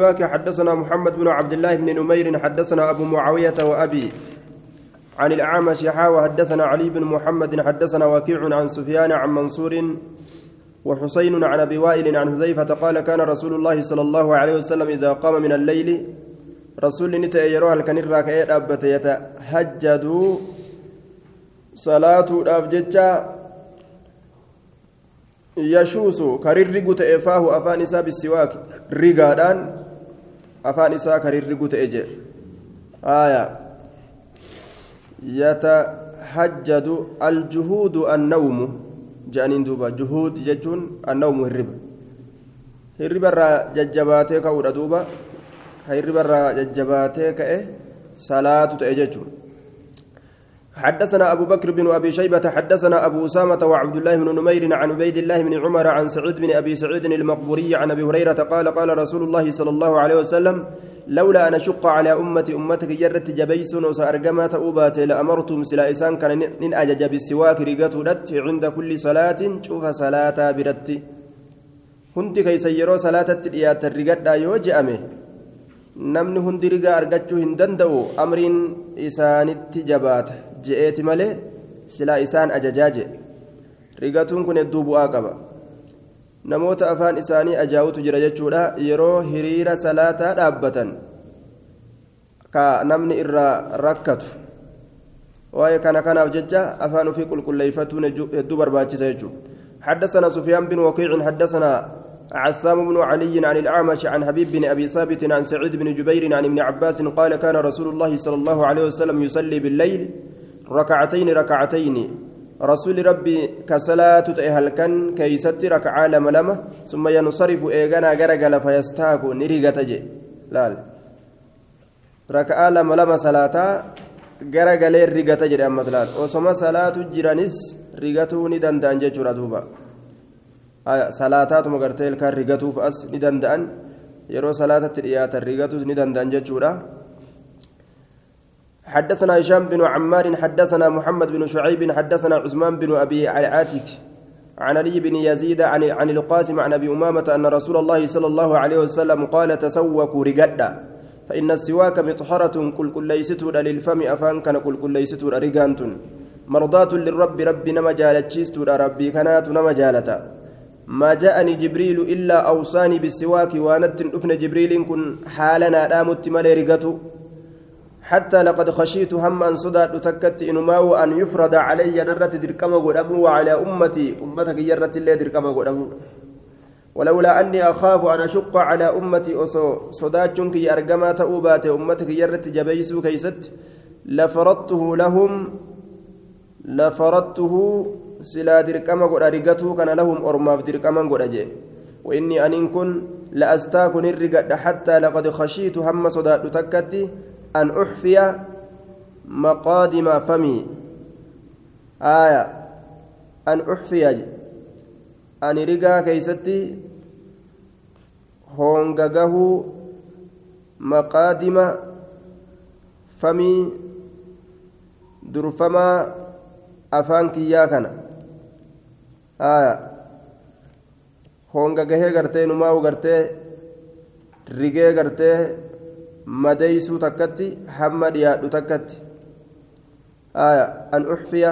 حدثنا محمد بن عبد الله بن نمير. حدثنا أبو معاوية وأبي عن الأعمش حا. وحدثنا علي بن محمد. حدثنا وكيع عن سفيان عن منصور وحسين عن أبي وائل عن حذيفة قال كان رسول الله صلى الله عليه وسلم إذا قام من الليل رسول نتا يروها الكنير كأي أبت يتهجدوا صلاة أبجتشا يشوس. كرير رقوت إفاه أفان إسا بالسواك رقادان afaan isaa karirrigu ta'e jee aya. Yatahajjadu aljuhuudu annawmu jedhaniin duuba. Juhuud jechuun annawmu hirriba. Hirriba irraa jajjabaatee ka'uudha duuba. Hirriba irraa jajjabaatee ka'e salaatu ta'e jechuun حدثنا أبو بكر بن أبي شيبة حدثنا أبو أسامة وعبد الله بن نمير عن عبيد الله بن عمر عن سعيد بن أبي سعيد المقبوري عن أبي هريرة قال قال رسول الله صلى الله عليه وسلم لولا أن أشق على أمتي أمتك جرت جبيس وسأرجما تأوبات لأمرتم سلا إسان كان نن أجج بالسواك رقته عند كل صلاة شوف صلاة برت. هندي كي سيروا صلاة التليات الرقاد يوجأمه namni hundi rigaa argachuu hin danda'u amriin isaanitti jabaata je'eeti malee silaa isaan ajajaa jedhe rigatuun kun hedduu bu'aa qaba namoota afaan isaanii ajaa'utu jira jechuudha yeroo hiriira salaataa dhaabbatan ka namni irraa rakkatu waa'ee kana kanaaf jecha afaan ofii qulqulleeffatuun hedduu barbaachisa jechuudha حدثنا سفيان بن وكيع حدثنا عسام بن علي عن الأعمش عن حبيب بن أبي ثابت عن سعيد بن جبير عن ابن عباس قال كان رسول الله صلى الله عليه وسلم يصلي بالليل ركعتين ركعتين. رسول ربي كصلاة أهل كان كيست ركعة لما لما ثم ينصرف إيغانا غرقل فيستاك نريغة جي. لا ركعة لما لما صلاة غرقل ريغة جي أما صلاة وسما صلاة جرانيس ريغته ندان دانجة دوبا. salaataatuma gartee ilkaan rigatuuf as ni danda'an yeroo salaatatti dhiyaatan rigatus ni danda'an jechuudha حدثنا هشام بن عمار حدثنا محمد بن شعيب حدثنا عثمان بن أبي عاتك عن علي بن يزيد عن عن القاسم عن أبي أمامة أن رسول الله صلى الله عليه وسلم قال تسوكوا رجدا فإن السواك مطهرة كل كل ليست للفم افان كان كل كل ليست رجانت مرضات للرب ربي نما جالتشيست ربي كانت نما جالتا. ما جاءني جبريل إلا أوصاني بالسواك وانت أفن جبريل كن حالنا دامت مالي رقته حتى لقد خشيت هم أن صدى تكت إنما أن يفرض علي نرة دركما قدامه وعلى أمتي. أمتك يرة اللي دركما قدامه ولولا أني أخاف أن أشق على أمتي أصو صداتك أرقما تأوبات. أمتك يرة جبيسو كيست. لفرضته لهم لفرضته silaa dirqama godha rigatuu kana lahum ormaaf dirqaman godha jee وإني أن كن لأستاكن الرقد. حتى لقد خشيت هم صداد تكتي أن أحفي مقادم فمي. آية. أن أحفي. أن رقا كيستي. هونغغه مقادم فمي. درفما أفان كيا كان آية. honga gahee gartee numaa'u gartee rigee madeeysuu takkatti hamma dhiyaadhu takkatti أن أحفي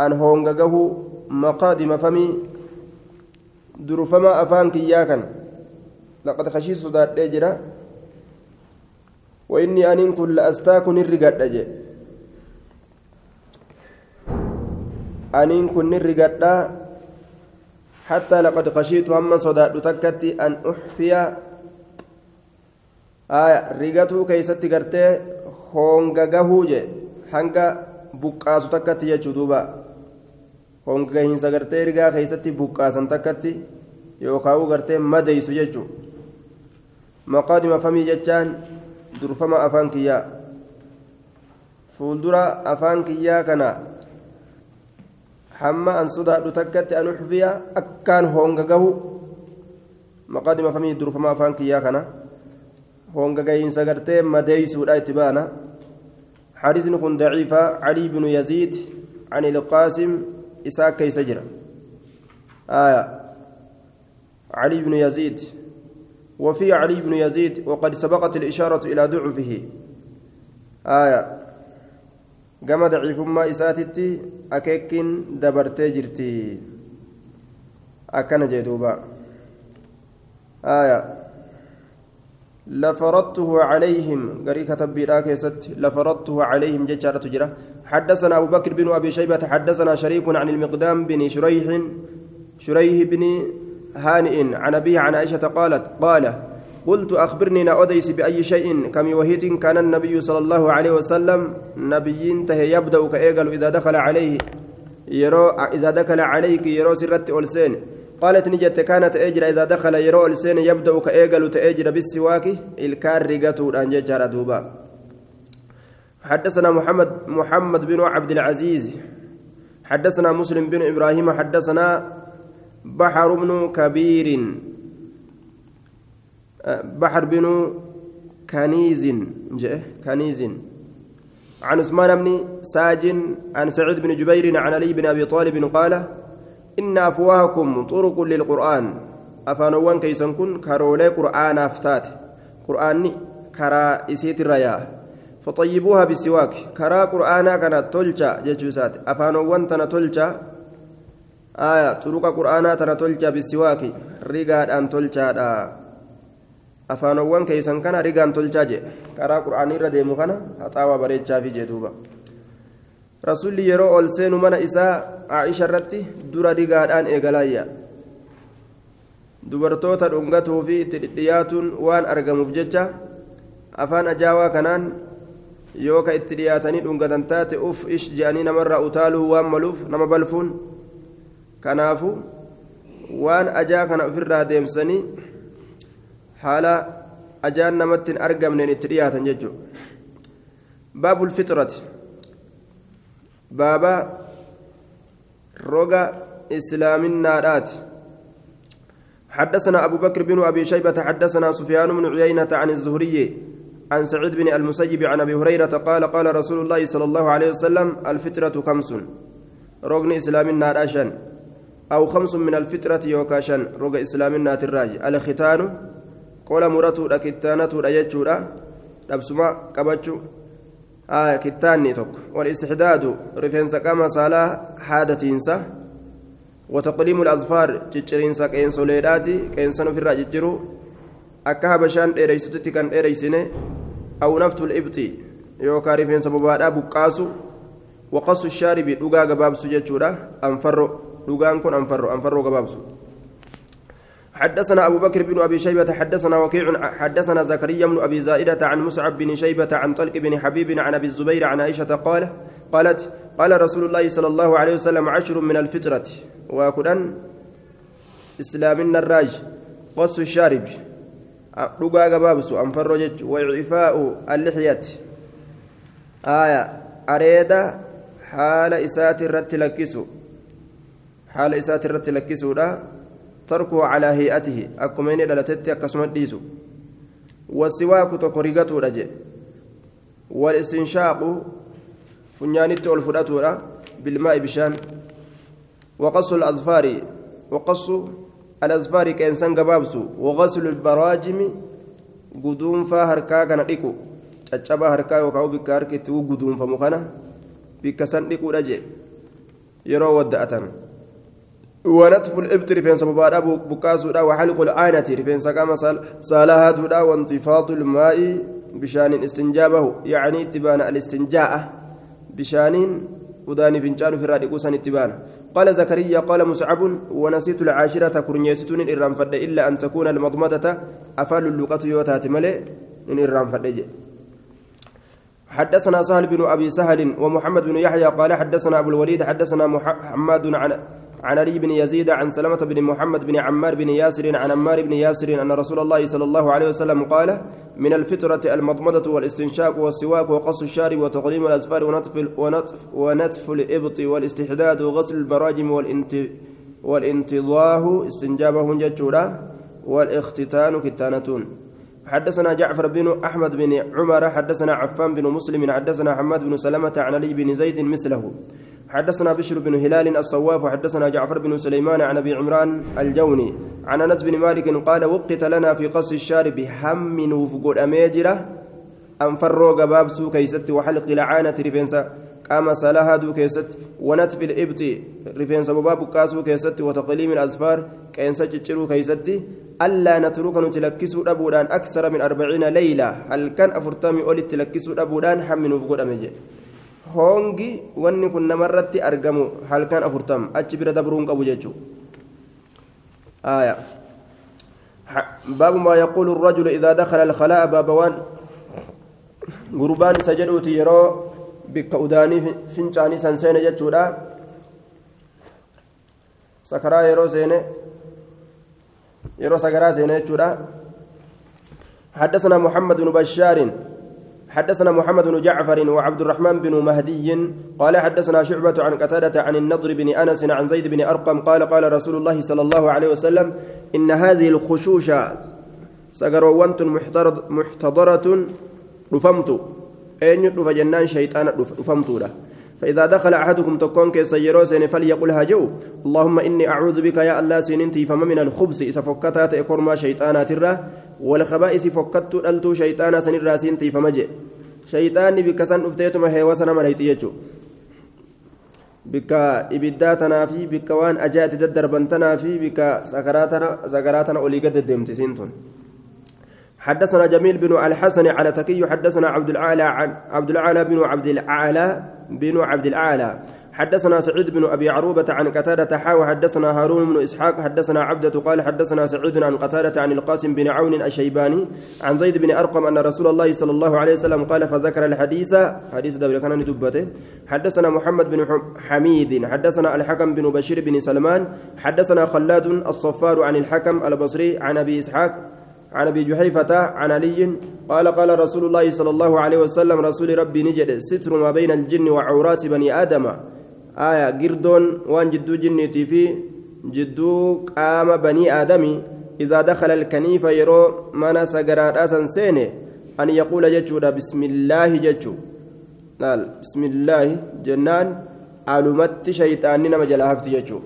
أن honga gahuu maqaadima famii durufama afaan kiyyaa kan لقد خشيت صداد جرا وإني أن كن لأستاكن الرقاد جي أن كن الرقاد حتى لقد خشيت هم صداد تكتي أن أحفي آية رقاته كيست قرتي هونغا قهوجي hanga buqqaasu takkatti jechuu duuba honga gahiinsa gartee rigaa keessatti buqqaasan takkatti yookaan gartee madeeysu jechuu maqaadima famii jechaan durfama afaan kiyyaa fuuldura afaan kiyyaa kana hamma an sodaadhu takkatti an uxfiya akkaan honga gahu maqaadima famii durfama afaan kiyyaa kana honga gahiinsa gartee madeeysuudha itti baana. حديث كن ضعيفة علي بن يزيد عن القاسم إساك كيس جرى آية علي بن يزيد وفي علي بن يزيد وقد سبقت الإشارة إلى ضعفه آية كما ضعيف ما إساتتي أكيكين دبرتي جرتي أكن جدوبا آية لفرضته عليهم. قري كتب بلاك لفرضته عليهم ججارة تجرى حدثنا أبو بكر بن أبي شيبة. حدثنا شريك عن المقدام بن شريح شريح بن هانئ عن أبيه عن عائشة قالت قال قلت أخبرني نأديس بأي شيء. كم وهيت كان النبي صلى الله عليه وسلم. نبي تهي يبدأ كأيقل إذا دخل عليه يرو إذا دخل عليك يرو سرت ألسين قالت نجت كانت أجر إذا دخل يرو ألسين يبدأ كأيقل تأجر بالسواك إلكار رقته الأنججار دوبا. حدثنا محمد محمد بن عبد العزيز. حدثنا مسلم بن إبراهيم. حدثنا بحر بن كبير. بحر بن كنيز. كنيز. عن عثمان بن ساج عن سعيد بن جبير عن علي بن أبي طالب قال ان افواهكم طرق للقرآن. افانوان كيسن كن كرولي قرآن أفتات. قرآني كرا إسيت الريا فطيبوها بالسواك كرا قرآنا كانت تلجا ججوسات. افانوان تنا تلجا آية طرق قرآنا تنا تلجا بالسواك ريغاد أن تلجا afaanowwan keeysan kana rigaan tolchaa jee karaa qur'aanii irra deemu kana haxaawaa bareechaafi jee duuba rasulli yeroo ol seenu mana isaa aisha irratti dura rigaadhaan eegalaayya dubartoota dhungatuu fi itti dhiyaatuun waan argamuuf jecha afaan ajaawaa kanaan yoo ka itti dhiyaatanii dhungatan taate uf ish je'anii namarraa utaaluu waan maluuf nama balfuun. Kanaafu waan ajaa kana ofirraa deemsanii haala ajaan namatti hin argamneen itti dhiyaatan jechuudha. Baabul fixrati baaba roga islaaminaadhaati حدثنا أبو بكر بن أبي شيبة حدثنا سفيان بن عيينة عن الزهري عن سعيد بن المسيب عن أبي هريرة قال قال رسول الله صلى الله عليه وسلم الفطرة خمس ركن إسلام النار أو خمس من الفطرة يوكاشن ركن إسلام النار الراج. الختان qola muratuudha kittaanatuudha jechuudha dhabsuma qabachuu kittaanni tokko walistixdaadu rifeensa qama saalaa haadatiinsa wataqliimu lazfaar cicciriinsa qeensoleedhaati qeensan ofirraa cicciru akka habashaan dheereysutitti kan dheereysine aw naftu libxi yookaa rifeensa bobaadhaa buqqaasu waqasu shaaribi dhugaa gabaabsu jechuudha anfarro dhugaan kun anfarro anfarroo gabaabsu حدثنا أبو بكر بن أبي شيبة حدثنا وكيع حدثنا زكريا بن أبي زائدة عن مصعب بن شيبة عن طلق بن حبيب عن أبي الزبير عن عائشة قال قالت قال رسول الله صلى الله عليه وسلم عشر من الفطرة. وكدن إسلام الراج قص الشارب. رقا قبابس أنفرجت وإعفاء اللحية. آية أريد حال إسات الرت لكسو حال إسات الرت لكسو تركه على هيئته أكما إني دلتت أكسما ديسو والسواك تكوريغتو رجي والاستنشاق فنيانيت والفراتو بالماء بشان وقص الأظفار وقص الأظفار كإنسان قبابسو وغسل البراجم قدوم فهركا كان ديكو caccaba harkaa yookaan bikka harkitti guduunfamu kana bikka san dhiquudha jee yeroo wadda'atan. ونتف الإبت رفين سببادا بكاسودا وحلق العانة رفين سقام سالها دودا وانتفاض الماء بشان استنجابه. يعني اتبان الاستنجاء بشان وداني فنجان في رادق سن اتبان قال زكريا قال مسعب ونسيت العاشرة كرنيستون إرام فد إلا أن تكون المضمدة أفال اللقة يوتات ملئ إن فد حدثنا سهل بن أبي سهل ومحمد بن يحيى قال حدثنا أبو الوليد حدثنا محمد عن عن علي بن يزيد عن سلمة بن محمد بن عمار بن ياسر عن عمار بن ياسر أن رسول الله صلى الله عليه وسلم قال من الفطرة المضمضة والاستنشاق والسواك وقص الشارب وتقليم الأزفار ونطف ونطف ونتف الإبط والاستحداد وغسل البراجم والانت والانتضاه استنجابه ججورا والاختتان كتانتون. حدثنا جعفر بن أحمد بن عمر حدثنا عفان بن مسلم حدثنا حماد بن سلمة عن علي بن زيد مثله. حدثنا بشر بن هلال الصواف وحدثنا جعفر بن سليمان عن أبي عمران الجوني عن أنس بن مالك قال وقت لنا في قص الشارب هم وفقود اميجره أنفروا قباب سو كيست وحلق لعانة رفنسا قام صلاها دو كيست ونتف الإبط رفنسا بباب كاسو كيست وتقليم الاظفار كينسا جچرو كيست ألا نترك نتلكسو أبودان أكثر من أربعين ليلة هل كان أفرتامي أولي تلكسو أبودان حمل وفقود أميجي hongi wanni kun namarratti argamu halkan afurtam achi bira dabruun qabu jechuu آية باب ما يقول الرجل إذا دخل الخلاء بابوان jedhuuti yeroo bikka udaanii fincaanii san seene jechuudha sakaraa yeroo seene yeroo sagaraa seene jechuudha حدثنا محمد بن بشار حدثنا محمد بن جعفر وعبد الرحمن بن مهدي قال حدثنا شعبة عن قتادة عن النضر بن أنس عن زيد بن أرقم قال قال رسول الله صلى الله عليه وسلم إن هذه الخشوش سقروانت محتضرة رفمت أين يدف جنان شيطان؟ رفمت له. فإذا دخل أحدكم تكون كيسيروسين فليقل هاجو اللهم إني أعوذ بك يا الله سننتي فما من الخبز إذا فكتات إكرما شيطانات الره والخبائث فكت ألتو شيطانا سن الراسين تي فمجي شيطاني بك سن أفتيتما هيوسنا مليتي يجو. bikka ibiddaa tanaa fi bikka waan ajaa'iti daddarban tanaa fi bikka sagaraa tana olii حدثنا جميل بن الحسن على تكي حدثنا عبد العالى عن عبد العالى بن عبد العالى بن عبد العالى حدثنا سعيد بن أبي عروبة عن قتادة حاوى حدثنا هارون بن إسحاق حدثنا عبدة قال حدثنا سعيد عن قتادة عن القاسم بن عون الشيباني عن زيد بن أرقم أن رسول الله صلى الله عليه وسلم قال فذكر الحديث. حديث دبر كان دبته حدثنا محمد بن حميد. حدثنا الحكم بن بشير بن سلمان. حدثنا خلاد الصفار عن الحكم البصري عن أبي إسحاق عن أبي جحيفة عن علي قال قال رسول الله صلى الله عليه وسلم رسول ربي نجد ستر ما بين الجن وعورات بني آدم. آية جردون وان جدو جنيتي في جدو قام بني آدم. إذا دخل الكنيف يرو منا سجرات أسن أن يقول جتشودا بسم الله جتشو. قال بسم الله جنان علمت شيطان نما جلاهفت جتشو.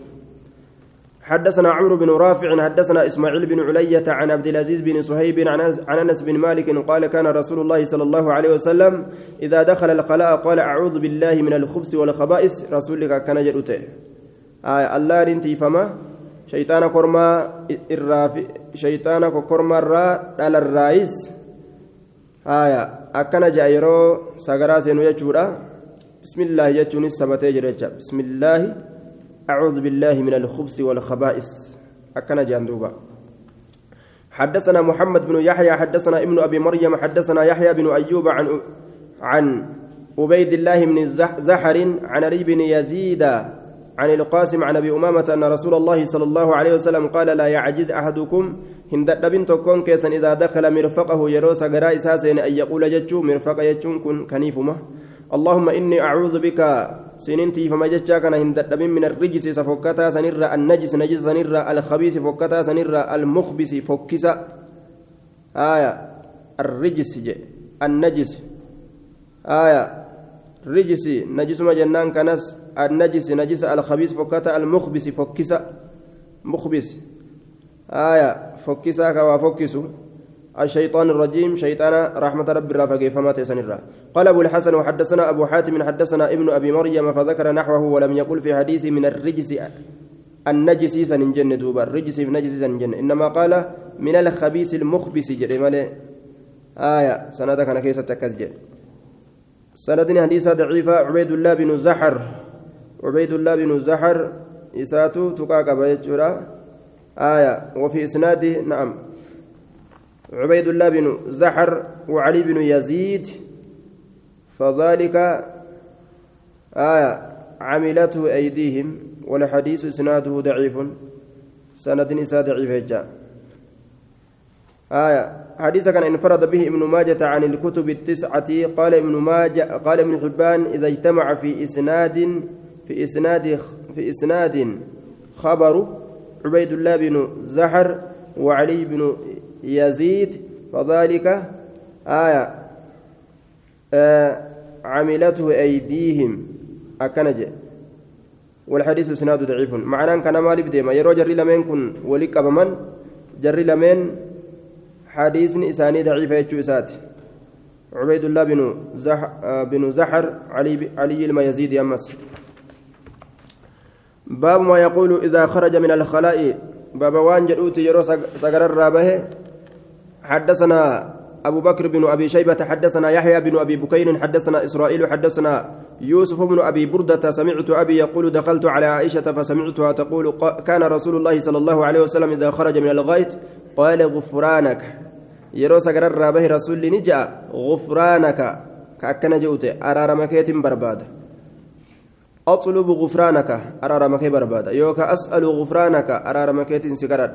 حدثنا عمرو بن رافع حدثنا إسماعيل بن علية عن عبد العزيز بن صهيب عن انس بن مالك قال كان رسول الله صلى الله عليه وسلم إذا دخل الخلاء قال أعوذ بالله من الخبث والخبائث رسولك كان جدته آه الله رنتي فما؟ شيطان كرما الرافي شيطان كرما الرا على الرئيس. آية أكن جايرو سغرا سينو بسم الله يجوني سبتي بسم الله أعوذ بالله من الخبث والخبائث. أكن جاندوبا. حدثنا محمد بن يحيى حدثنا ابن أبي مريم حدثنا يحيى بن أيوب عن عن عبيد الله بن زحر عن علي بن يزيد عن القاسم عن أبي أمامة أن رسول الله صلى الله عليه وسلم قال لا يعجز أحدكم هندد بنت كون كيسن إذا دخل مرفقه يروس اساسين أن يقول جتشو مرفق يجون كن كنيفمه. اللهم اني اعوذ بك سننتي فما جتشا كان هندد من الرجس سفكتا سنرى النجس نجس سنرى الخبيث فكتا سنرى المخبث فكسا آية الرجس. النجس آية رجس نجس ما جنان كنس النجس نجس الخبيث فكتا المخبث فكسا مخبث آية فكسا كوا فكسو الشيطان الرجيم شيطان رحمة رب الرافق فما تسنر قال أبو الحسن وحدثنا أبو حاتم حدثنا ابن أبي مريم فذكر نحوه ولم يقل في حديث من الرجس النجس سنجن دوبا الرجس نجس سنجن إنما قال من الخبيث المخبث جري آية سندك أنا كيسة تكزج سندني حديثة ضعيفة عبيد الله بن زحر. عبيد الله بن زحر إساتو تقاقب آية وفي إسناده نعم. عبيد الله بن زحر وعلي بن يزيد فذلك آية عملته أيديهم والحديث إسناده ضعيف سند نساء ضعيف آية حديث كان انفرد به ابن ماجة عن الكتب التسعة قال ابن ماجة قال ابن حبان إذا اجتمع في إسناد في إسناد في إسناد خبر عبيد الله بن زحر وعلي بن يزيد فذلك آية آه عملته أيديهم. أكنج والحديث سناد ضعيف. معناه كان مالي بديما يرو جري لمن كن ولك أبمن. جري لمن حديث إساني ضعيف يجو إسات. عبيد الله بن زح بن زحر علي علي الميزيد يمس. باب ما يقول إذا خرج من الخلاء. باب وان جدوت يرو سقر الرابه. حدثنا أبو بكر بن أبي شيبة حدثنا يحيى بن أبي بكير حدثنا إسرائيل حدثنا يوسف بن أبي بردة سمعت أبي يقول دخلت على عائشة فسمعتها تقول كان رسول الله صلى الله عليه وسلم إذا خرج من الغيط قال غفرانك. يرو سقر الرابه رسول نجا غفرانك. كأكن جوت أرار مكيت برباد. أطلب غفرانك أرار مكي برباد. يوكا أسأل غفرانك أرار مكيت سكرد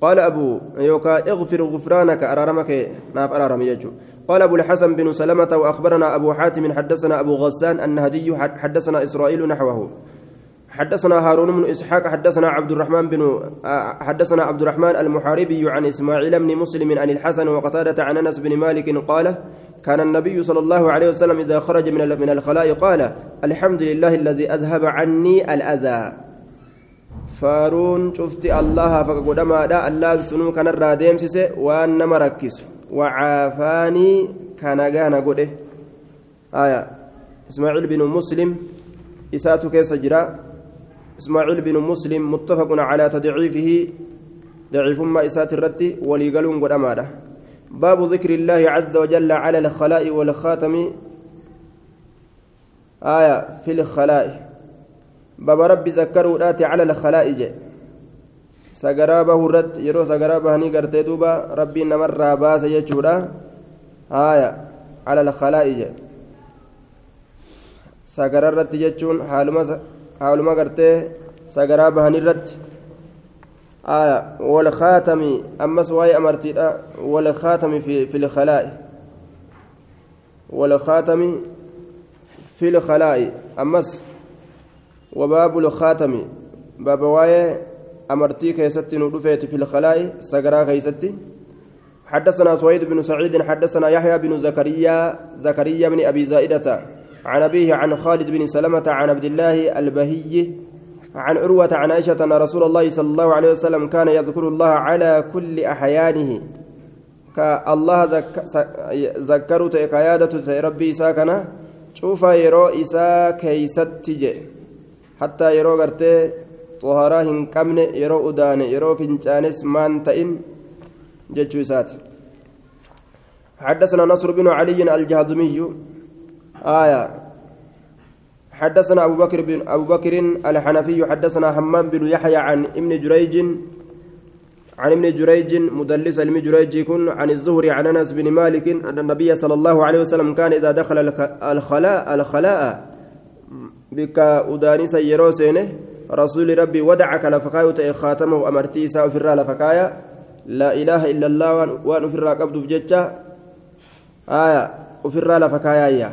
قال أبو يوكا اغفر غفرانك أرارمك ناف أرارم يجو. قال أبو الحسن بن سلمة وأخبرنا أبو حاتم حدثنا أبو غسان النهدي حدثنا إسرائيل نحوه. حدثنا هارون بن إسحاق حدثنا عبد الرحمن بن حدثنا عبد الرحمن المحاربي عن إسماعيل بن مسلم عن الحسن وقتادة عن أنس بن مالك قال كان النبي صلى الله عليه وسلم إذا خرج من من الخلاء قال الحمد لله الذي أذهب عني الأذى. Faaruun cufti allaha faqa godhamaadha allaan sunuu kanarraa deemsise waan nama rakkisu wacaafaanii kanagaana godhe aya ismaaciil binu muslim isaatu keessa jira ismaaciil binu muslim muttafaqun calaa tadciifihi daciifummaa isaati irratti waliigaluun godhamaadha باب ذكر الله عز وجل على الخلاء والخاتم آية في الخلاء بابا ربي ذكروا على الخلائج sagaraa bahurratti yeroo sagaraa bahanii gartee duuba rabbiin namarraa baasa jechuudha haaya ala alkhalaa'i sagaraa irratti jechuun haaluma gartee sagaraa bahanirratti haaya walkhaatami ammas waa'ee amartiidha walkhaatami fi lkhalaa'i walkhaatami fi lkhalaa'i ammas وباب الخاتم. باب واي أمرتي كيستي ندفيت في الخلاء سقرا كيستي. حدثنا سويد بن سعيد حدثنا يحيى بن زكريا زكريا بن أبي زائدة عن أبيه عن خالد بن سلمة عن عبد الله البهي عن عروة عن عائشة أن رسول الله صلى الله عليه وسلم كان يذكر الله على كل أحيانه. كالله ذكرت كيادة ربي ساكنة شوف يرو إسا كيستي hattaa yeroo gartee xaharaa hin qabne yeroo udaane yeroo fincaanes maan ta'in jechuu isaati حدثنا نصر بن علي الجهضمي آية. حدثنا أبو بكر بن أبو بكر الحنفي حدثنا حمام بن يحيى عن ابن جريج عن ابن جريج مدلس ابن جريج يكون عن الزهري عن أنس بن مالك أن النبي صلى الله عليه وسلم كان إذا دخل الخلاء الخلاء udaanisa yeroo seene rasuuli rabbii wadaca lafa kaayuu ta'e khaatamahu amartii isaa ofirraa lafa kaaya laa ilaaha illa allah waan ofirraa qabduuf jecha aya ofirraa lafa kaayaayya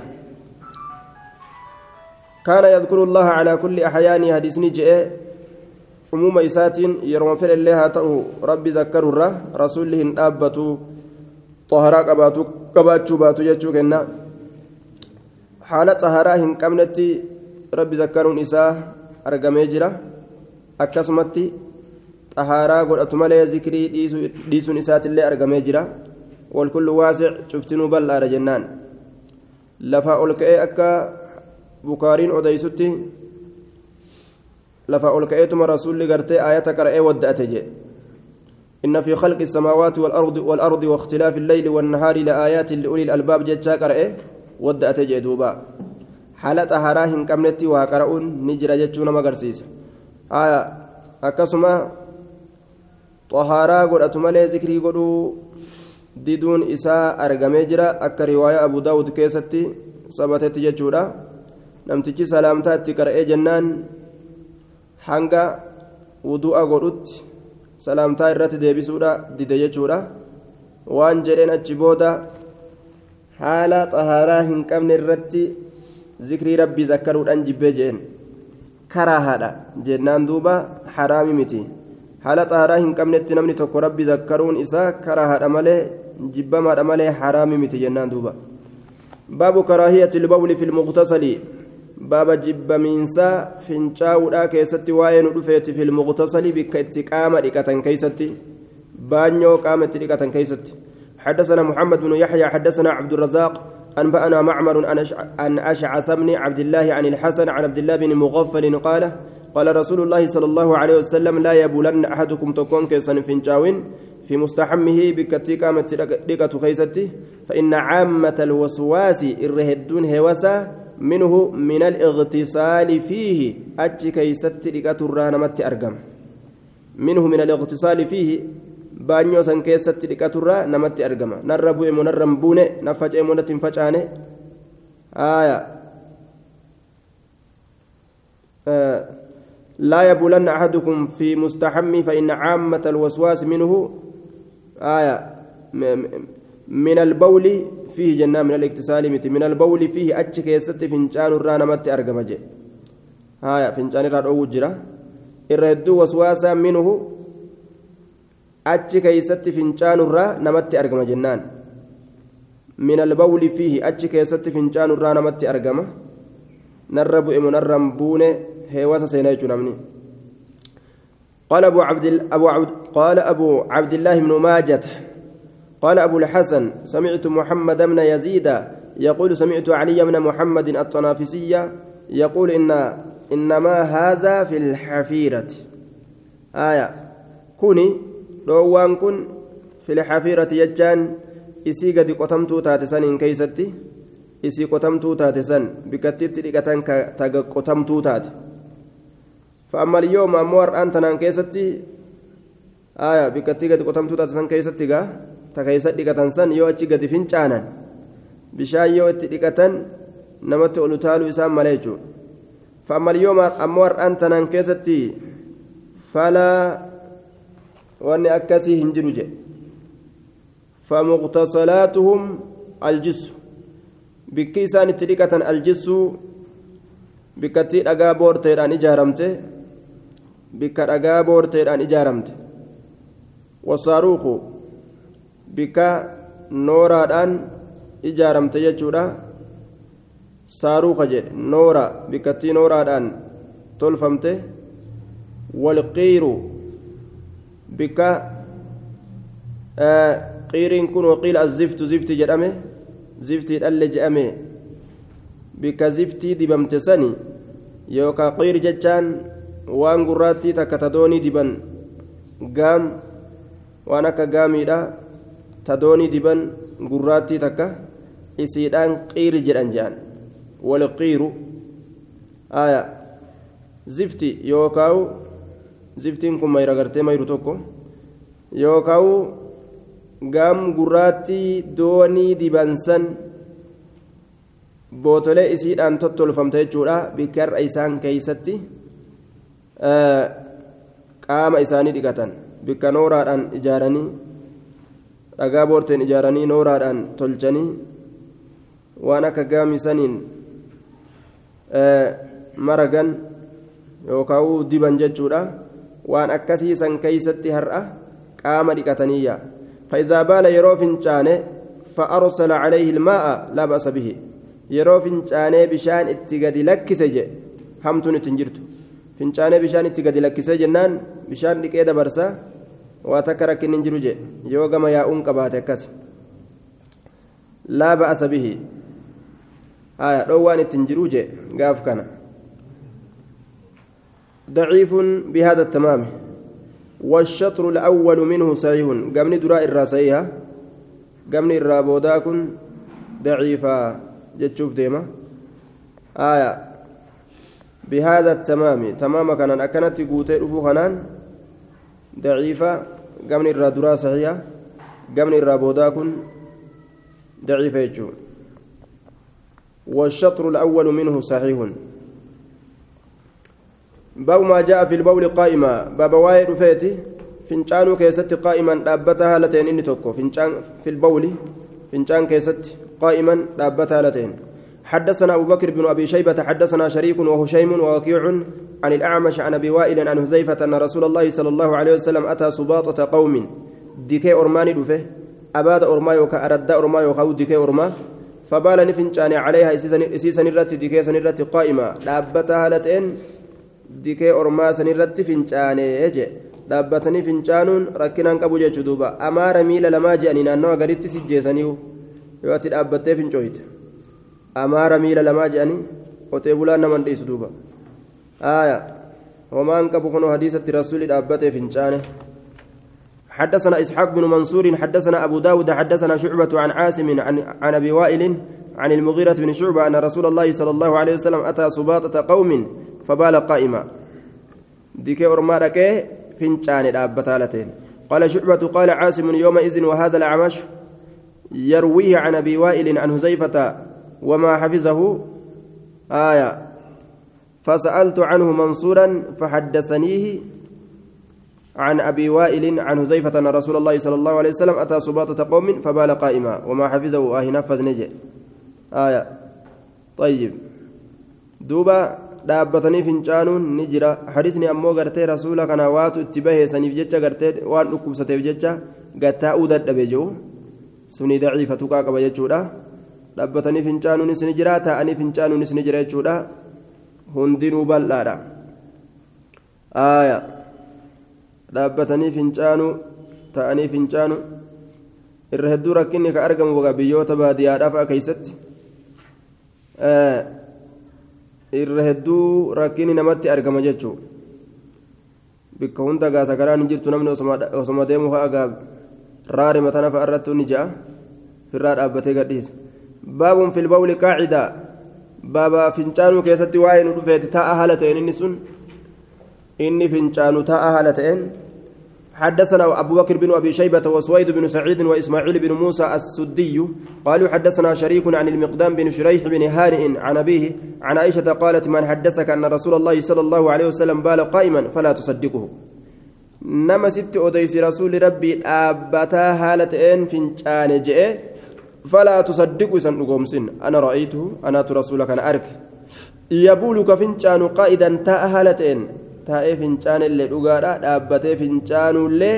kaana yadkuru allaha calaa kulli axyaanii hadisni je'e umuma isaatiin yeroma fedhe illee haa ta'u rabbi zakkarurra rasuulli hin dhaabbatu xaharaa qabaatu qabaachuu baatu jechuu kenna rabbi zakkaruun isaa argamee jira akkasumatti xahaaraa godhatu malee zikrii dhiisuun isaatillee argamee jira walkullu waasic cuftinuu bal'aadha jennaan lafaa ol ka'ee akka bukaariin odeysutti lafaa ol ka'eetuma rasuulli gartee aayata qara'ee wadda'ate jedhe إن في خلق السماوات والأرض والأرض واختلاف الليل والنهار لآيات لأولي الألباب جتشا قرأه ودأت جدوبا haala xaharaa hin qabnetti waa qara'uun ni jira jechuu nama agarsiisa. Akkasuma xahaaraa godhatu malee zikrii godhuu diduun isaa argamee jira. Akka riwaayaa abu daawud keessatti sabatetti jechuudha. Namtichi salaamtaa itti qara'ee jennaan hanga wudu'a godhutti salaamtaa irratti deebisuudha dide jechuudha. Waan jedheen achi booda haala xahaaraa hin qabne irratti zikrii rabbii zakkaruudhaan jibbee jeen karaahaadha jennaan duuba haraami miti haala xaaraa hin qabnetti namni tokko rabbi zakkaruun isaa karaahaadha malee jibbamaadha malee haraami miti jennaan duuba baabu karaahiyati ilbawli fi lmuqtasali baaba jibbamiinsaa fincaa'uudhaa keessatti waa'ee nu dhufeeti fil muqtasali bikka itti qaama dhiqatan keeysatti baanyoo qaama itti dhiqatan keeysatti حدثنا محمد بن يحيى حدثنا عبد الرزاق أنبأنا معمر عن أشعث بن عبد الله عن الحسن عن عبد الله بن مغفل قال قال رسول الله صلى الله عليه وسلم لا يبولن أحدكم تكون كيسا فنجاوين في مستحمه بكتي قامت دقة خيستي فإن عامة الوسواس الرهدون هوسا منه من الاغتصال فيه أتي كيست دقة الرانمت أرقم. منه من الاغتصال فيه baanyoo san keessatti dhiqaturraa namatti argama. Narra bu'e moo narra hin buune? Na faca'e moo natti hin facaane? لا يبولن أحدكم في مستحمي فإن عامة الوسواس منه آية من البول فيه جنة من الاغتسال من البول فيه أتشك يست فنجان الرانا مت أرقم آية فنجان الرانا أوجرة الردو وسواسا منه أتشك يست فنجان الرانا نمت أرقم جنان من البول فيه أتشك يست فنجان الرانا مت أرقم نرب إمنرم بونه هيواسا سينايتو نمني قال أبو عبد أبو عبد قال أبو عبد الله بن ماجة قال أبو الحسن سمعت محمد بن يزيد يقول سمعت علي بن محمد الطنافسية يقول إن إنما هذا في الحفيرة آية كوني روان كن في الحفيرة يجان إسي قد قتمتو تاتسان إن كيستي إسي قتمتو تاتسان بكتت لقتان قتمتو تاتي فأما اليوم أمور أنت نان كيستي آية بكتي قد قتمتو تاتسان كيستي قا تكيست لقتان سن يو أتشي قد فنشانا بشاي يو اتلقتان نمت أولتالو إسام مليجو فأما اليوم أمور أنت نان كيستي فلا وأني أكسي جي فمغتسلاتهم الجسم bikki isaan itti dhiqatan aljissuu bikkattii dhagaa boorteedhaan ijaaramte bikka dhagaa boorteedhaan ijaaramte wasaaruuku bikka nooraadhaan ijaaramte jechuudha saaruuka jedhe noora bikkattii nooraadhaan tolfamte walqiiru kun waqiila aziftu zifti jedhame ziftii dhalle je'ame bikka ziftii dibamte sani yookaan qiir jechaan waan gurraattii takka tadoonii diban gaam waan akka gaamiidha tadoonii diban gurraattii takka isiidhaan qiir jedhan je'an walqiiru aya zifti yookaan ziftiin kun mayra gartee mayru tokko yookaan gaam gurraattii doonii dibansan bootolee isiidhaan tottolfamte jechuudha bikka har'a isaan keeysatti qaama isaanii dhiqatan bikka nooraadhaan ijaaranii dhagaa boorteen ijaaranii nooraadhaan tolchanii waan akka gaamisaniin maragan yookaan diban jechuudha waan akkasii san keeysatti har'a qaama dhiqataniyya فإذا بال يرو فنجانه فأرسل عليه الماء لا بأس به يرو فنجانه بشان اتقاد لكسج همتون تنجرت فنجانه بشان اتقاد لكسج جنان بشان لكيدا برسا وتكرك ننجرج يوغم يا أنك باتكس لا بأس به آية روان التنجروج قاف كان ضعيف بهذا التمام. والشطر الأول منه صحيح. قمني دراء الراسيها قمني الرابودا كن ضعيفا جتشوف ديما. آية. بهذا التمام. تمام كان أكنت قوتي رفو خنان ضعيفة. قمني الرادرا صحيحة. قمني الرابودا كن ضعيفة يجو والشطر الأول منه صحيح. باب ما جاء في البول قائما باب وايد فيتي فنجان كيست قائما دابتها هالتين إني توكو فنجان في البول فنجان كيست قائما دابتها هالتين حدثنا أبو بكر بن أبي شيبة حدثنا شريك وهشيم ووكيع عن الأعمش عن أبي وائل عن هزيفة أن رسول الله صلى الله عليه وسلم أتى سباطة قوم ديكي أرماني دفه أباد أرما يوكا أرد أرما يوكا ديكي أرما فبال نفنشان عليها إسيسا نرت ديكي سنرت قائمة دابتها لتين ديكي أرما سنرت فنشان يجي dhaabbatanii fincaanuun rakkinaan qabu jechuu duuba amaara miila lamaa je'anii naannawa gaditti sijjeessaniihu yoo ati dhaabbattee fincooyte amaara miila lamaa je'anii qotee bulaan naman dhiisu duuba aaya homaan qabu kunoo hadiisatti rasuulli dhaabbatee fincaane حدثنا إسحاق بن منصور حدثنا أبو داود حدثنا شعبة عن عاصم عن, عن أبي وائل عن المغيرة بن شعبة أن رسول الله صلى الله عليه وسلم أتى سباطة قوم فبال قائما. ديكي أرمارك فنشان الأبتالتين قال شعبة قال عاصم يومئذ وهذا الأعمش يرويه عن أبي وائل عن هزيفة وما حفظه. آية. فسألت عنه منصورا فحدثنيه عن أبي وائل عن هزيفة أن رسول الله صلى الله عليه وسلم أتى سباطة قوم فبال قائما. وما حفظه. آه نفذ نجي آية. طيب. دوبا dhaabbatanii fincaanuun ni jira hadisni ammoo gartee rasuula kana waatu itti baheesaniif jecha gartee waan dhukkubsateef jecha gattaa'uu dadhabe jiru suni daciifa tuqaa qaba jechuudha dhaabbatanii fincaanuunis ni jira taa'anii fincaanuunis ni jira jechuudha hundinuu bal'aadha dhaabbatanii fincaanuu taa'anii fincaanuu irra hedduu rakkinni ka argamu biyyoota baadiyyaadhaaf keessatti irra hedduu rakkinni namatti argama jechuun bikka hunda gaasa karaan hin jirtu namni osoma deemu fa'a gaab raare matana fa'a irratti ni ja'a firraa dhaabbatee gadhiisa baabuun filbawli qaacidaa baaba fincaanuu keessatti waa'ee nu dhufeeti taa'a haala ta'een inni sun inni fincaanu taa'a haala ta'een. حدثنا أبو بكر بن أبي شيبة وسويد بن سعيد وإسماعيل بن موسى السدي قالوا حدثنا شريك عن المقدام بن شريح بن هانئ عن أبيه عن عائشة قالت من حدثك أن رسول الله صلى الله عليه وسلم بال قائما فلا تصدقه. نما ست أديس رسول ربي أبتا هالة إن فنشان جئ فلا تصدق سن سن أنا رأيته أنا رسولك أنا أرك يبولك فنشان قائدا تا هالة taa'ee fincaanillee dhugaadha dhaabbatee fincaanuullee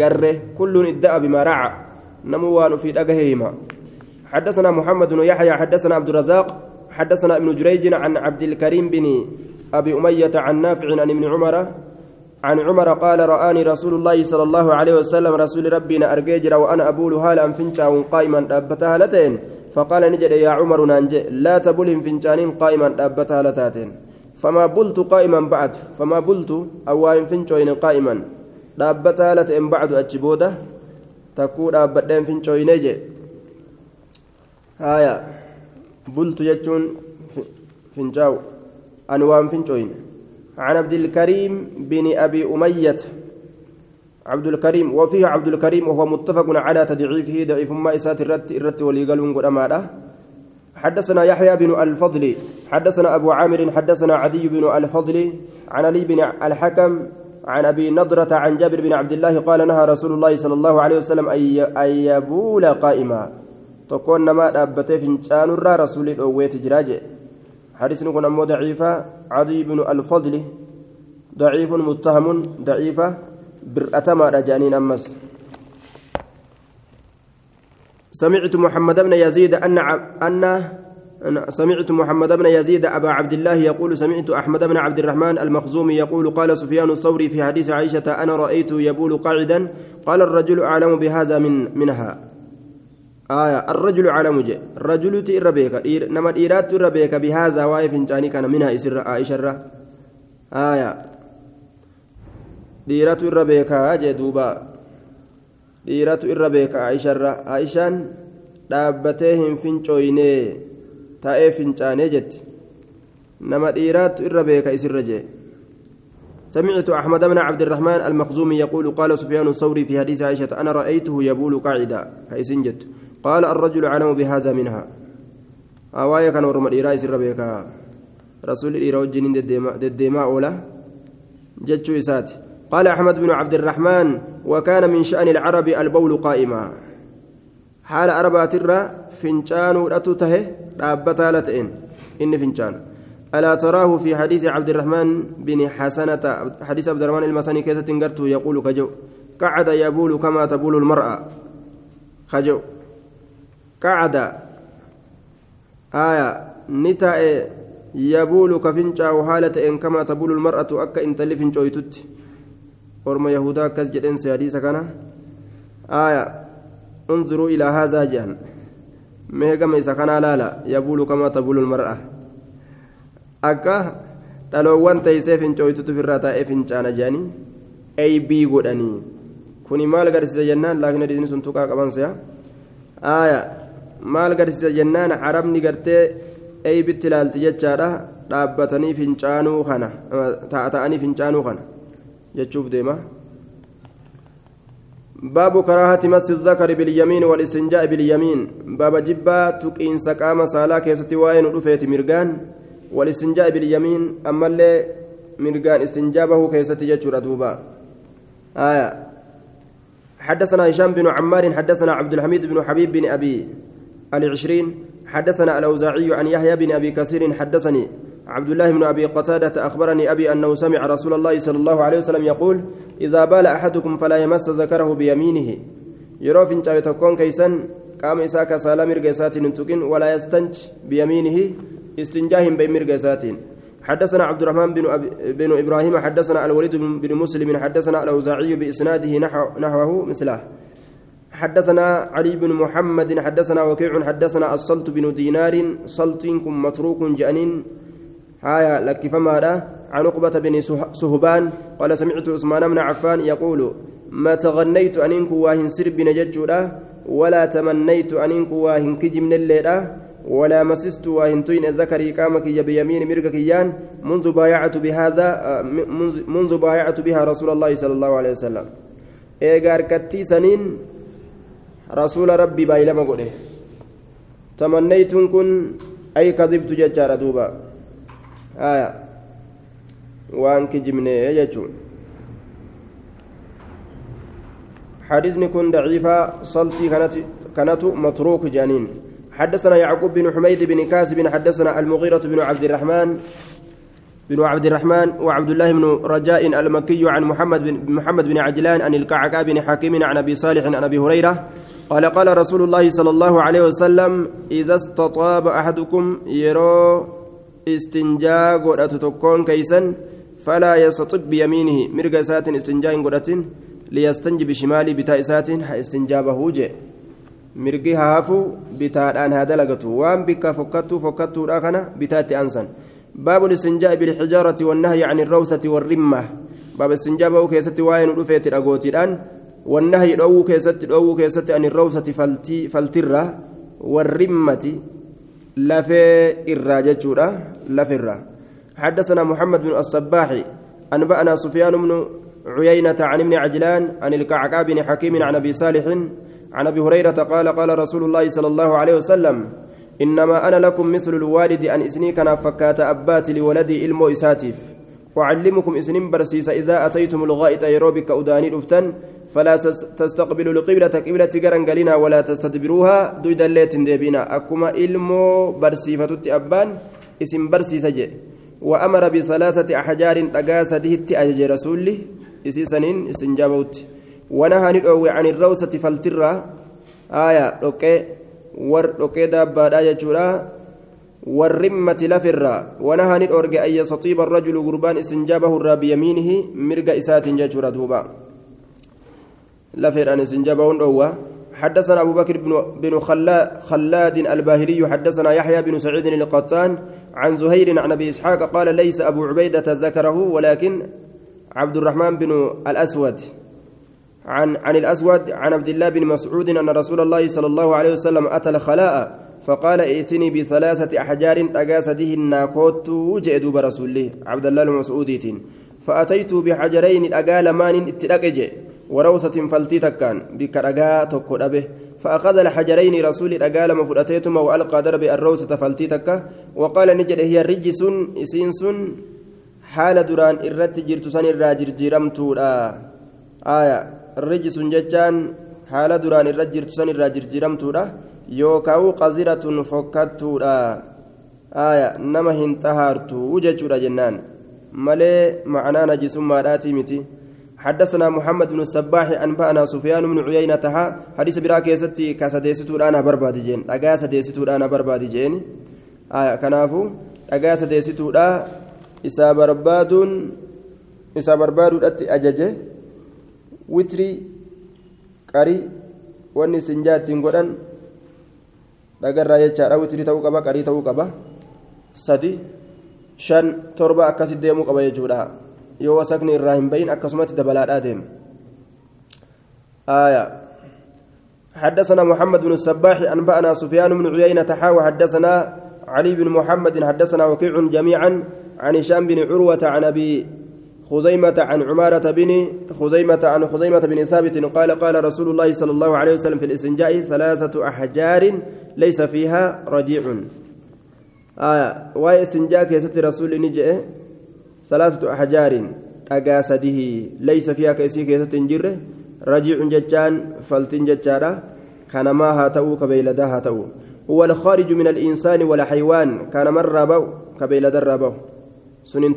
garre kulluun idda'a bimaa raca namuu waan ufii dhagahe hima حدثنا محمد بن يحيى حدثنا عبد الرزاق حدثنا ابن جريج عن عبد الكريم بن أبي أمية عن نافع عن عمر عن عمر قال رآني رسول الله صلى الله عليه وسلم رسول ربنا أرجيجر وأنا أبول هالا فنشا قائما أبتها لتين فقال نجد يا عمر نانجي لا تبلهم فنشانين قائما أبتها لتاتين فما بلت قائما بعد فما بلت أو فنشوين قائما. dhaabbataa la ta'een bacdu achi booda takkuu dhaabbadheen fincooyne je haya bultu waan fincooyne عن عبد الكريم بن أبي أمية. عبد الكريم وفيه عبد الكريم وهو متفق على تضعيفه ضعيف ما إسات الرت الرت وليقلون قد حدثنا يحيى بن الفضل حدثنا أبو عامر حدثنا عدي بن الفضل عن علي بن الحكم عن أبي نضرة عن جابر بن عبد الله قال نهى رسول الله صلى الله عليه وسلم أن يبول قائما. تكون ما أبتي فنشان الرا رسول الأويت جراجة. حديث نكون أمو ضعيفة. عدي بن الفضل ضعيف متهم ضعيفة. برأتما رجانين أمس. سمعت محمد بن يزيد أن أن سمعت محمد بن يزيد أبا عبد الله يقول سمعت أحمد بن عبد الرحمن المخزومي يقول قال سفيان الثوري في حديث عائشة أنا رأيت يبول قاعدا قال الرجل أعلم بهذا من منها. آية الرجل أعلم جي. الرجل تير نما إيرات تير بهذا واقف جاني كان منها إسر عائشة آية. dhiiratu irra beekaa jee dhiiratu irra beeka aisharra aishaan dhaabbatee hin fincooyne taa'ee fincaanee jetti. Nama dhiiraatu irra beeka isirra jee. سمعت أحمد بن عبد الرحمن المخزومي يقول قال سفيان الثوري في حديث عائشة أنا رأيته يبول قاعدا كيسنجت قال الرجل علم بهذا منها أوايا كان ورم الإيراء سر رسول الإيراء الجنين دديما أولا جتشو إساتي قال أحمد بن عبد الرحمن وكان من شأن العرب البول قائما حال أربعة الرا فنجان رتته رابتا لتئن إن فنجان ألا تراه في حديث عبد الرحمن بن حسنة حديث عبد الرحمن المساني كيسة تنقرته يقول كجو قعد يبول كما تبول المرأة خجو قعد آية نتاء يبول كفنشا وحالة إن كما تبول المرأة أكا إن تلفن شويتت ورما يهودا كز جدن سياديسا كان آية انظروا إلى هذا مهجم إذا كان لا لا يبول كما تبول المرأة أكا dhaloowwan teeysee fincooytutu firraa taa'ee fincaana jedhanii aybii godhanii kuni maal garsiisa jennaan laakiin hadiisni sun tuqaa qaban se'a aaya maal garsiisa jennaan carabni gartee aybitti ilaalti jechaadha dhaabbatanii fincaanuu kana ta'anii fincaanuu kana jechuuf deema باب كراهة مس الذكر باليمين والاستنجاء باليمين. باب جبا تقين سقام سالا كيستي وين رفيت مرغان والاستنجاء باليمين. أما اللي مرغان استنجابه كيستي دوبا آية. حدثنا هشام بن عمار حدثنا عبد الحميد بن حبيب بن أبي العشرين حدثنا الأوزاعي عن يحيى بن أبي كثير حدثني عبد الله بن أبي قتادة أخبرني أبي أنه سمع رسول الله صلى الله عليه وسلم يقول إذا بال أحدكم فلا يمس ذكره بيمينه. يروف إن تكون كيسا قام إساك سالم مرقسات نتقن ولا يستنج بيمينه استنجاهم بين مرقسات حدثنا عبد الرحمن بن, بن إبراهيم حدثنا الوليد بن مسلم حدثنا الأوزاعي بإسناده نحو نحوه مثله. حدثنا علي بن محمد حدثنا وكيع حدثنا الصلت بن دينار صلت متروك جانين هايا لك فما عن عقبة بن سهبان قال سمعت عثمان بن عفان يقول ما تغنيت أنينك واهن سرب نججولا ولا تمنيت أنينك واهن كجم الليلة ولا مسست واهن توين ذكري قامك بيمين مرقك يان؟ منذ بايعت بهذا منذ بايعت بها رسول الله صلى الله عليه وسلم. إيجار كتي سنين رسول ربي بايلما قوله تمنيت كن أي كذبت ججار دوبا. آية. وأنك جمني يجون حديثني كن ضعيفة صلتي كانت كانت متروك جانين. حدثنا يعقوب بن حميد بن كاسب حدثنا المغيرة بن عبد الرحمن بن عبد الرحمن وعبد الله بن رجاء المكي عن محمد بن محمد بن عجلان عن الكعكاء بن حكيم عن أبي صالح عن أبي هريرة. قال قال رسول الله صلى الله عليه وسلم إذا استطاب أحدكم استنجاء قرأت تكون كيسا فلا يستطب بيمينه مرقى سات استنجاء قرأت ليستنجي بشماله بتاء سات استنجابه جئ mirgi haafu bitaadhaan haa dalagatu. Waan bikka fokkattuu fokkattuudha kana bitaatti ansan. باب الاستنجاء بالحجارة والنهي عن الروسة والرمة باب استنجاء بو كيست واين رفيت الأغوتي الآن والنهي دو كيست دو كيست عن الروسة فلتي فلترة والرمة لفي الراجة لفرة حدثنا محمد بن الصباح أنبأنا سفيان بن عيينة عن ابن عجلان عن الكعكاء بن حكيم عن أبي صالح عن أبي هريرة قال قال رسول الله صلى الله عليه وسلم إنما أنا لكم مثل الوالد أن إسني كان فكات أبات لولدي إلمو إساتيف. أعلمكم إسنين برسيس إذا أتيتم الغائط يروبك أداني أفتن فلا تستقبلوا القبلة قبلة قرن قلنا ولا تستدبروها. دويدا الليت ديبنا أكما إلمو برسيفة أبان إسم برسيس جي. وأمر بثلاثة أحجار أقاسته أجج رسولي. إسي سنين إسنجابوت ونهى ندعو عن الروسة فالترة. آية أوكي war dhokee daabbaadhaa jechuudha warrimmati lafirraa wanahaa ni dhoorge an yastaxiiba arrajulu gurbaan istinjaabahu irraa biyamiinihi mirga isaatiin jechuudha lafeedhaan istinjaabahun dhoowwa حدثنا أبو بكر بن, بن خلاد الباهلي حدثنا يحيى بن سعيد القطان عن زهير عن أبي إسحاق قال ليس أبو عبيدة ذكره ولكن عبد الرحمن بن الأسود. عن عن الأسود عن عبد الله بن مسعود أن رسول الله صلى الله عليه وسلم أتى الخلاء فقال ائتني بثلاثة أحجار أقاسده الناكوت جئدوا برسوله. عبد الله بن مسعود فأتيت بحجرين أقال مان اتلقج وروسة فلتي تكان بك أقا تكو فأخذ الحجرين رسول أقال مفرأتيتما وألقى درب الروسة فلتي تكا وقال نجد هي رجس إسينس حال دران إرت جرتسان الراجر جرمتو آية rijisun jechaan haala duraan irra jirtu san irraa jirjiramtuudha yookaan qaziratun fokkattuudha aya nama hin xahaartu jechuudha jennaan malee ma'anaa najisummaadhaatii miti حدثنا محمد بن الصباح أنبأنا سفيان بن عيينة حديث براك يستي كسديستو أنا بربادي جين أجا سديستو أنا بربادي جين kanaafuu dhagaa sadeessituudha isaa barbaaduun isaa barbaaduudhatti ajaje witrii qarii wanni istinjaa ittiin godhan dhagarraa jechaadha witrii ta'uu qaba qarii ta'uu qaba sadi shan torba akkasit deemuu qaba yoo wasakni irraa hin bahin akkasumatti dabalaadhaa deema آية حدثنا محمد بن السباح أنبأنا سفيان بن عيينة حاوى حدثنا علي بن محمد حدثنا وكيع جميعا عن هشام بن عروة عن أبي خزيمة عن عمارة بن خزيمة عن خزيمة بن ثابت قال قال رسول الله صلى الله عليه وسلم في الاستنجاء ثلاثة أحجار ليس فيها رجيع. آية. واي استنجاء كيست رسول نجئ ثلاثة أحجار أقاسده ليس فيها كيسي كيست جره رجيع ججان فلتن ججارة كان ما هاتو كبيلدا هاتو. هو الخارج من الإنسان ولا حيوان كان مرة بو كبيلدا رابو سنين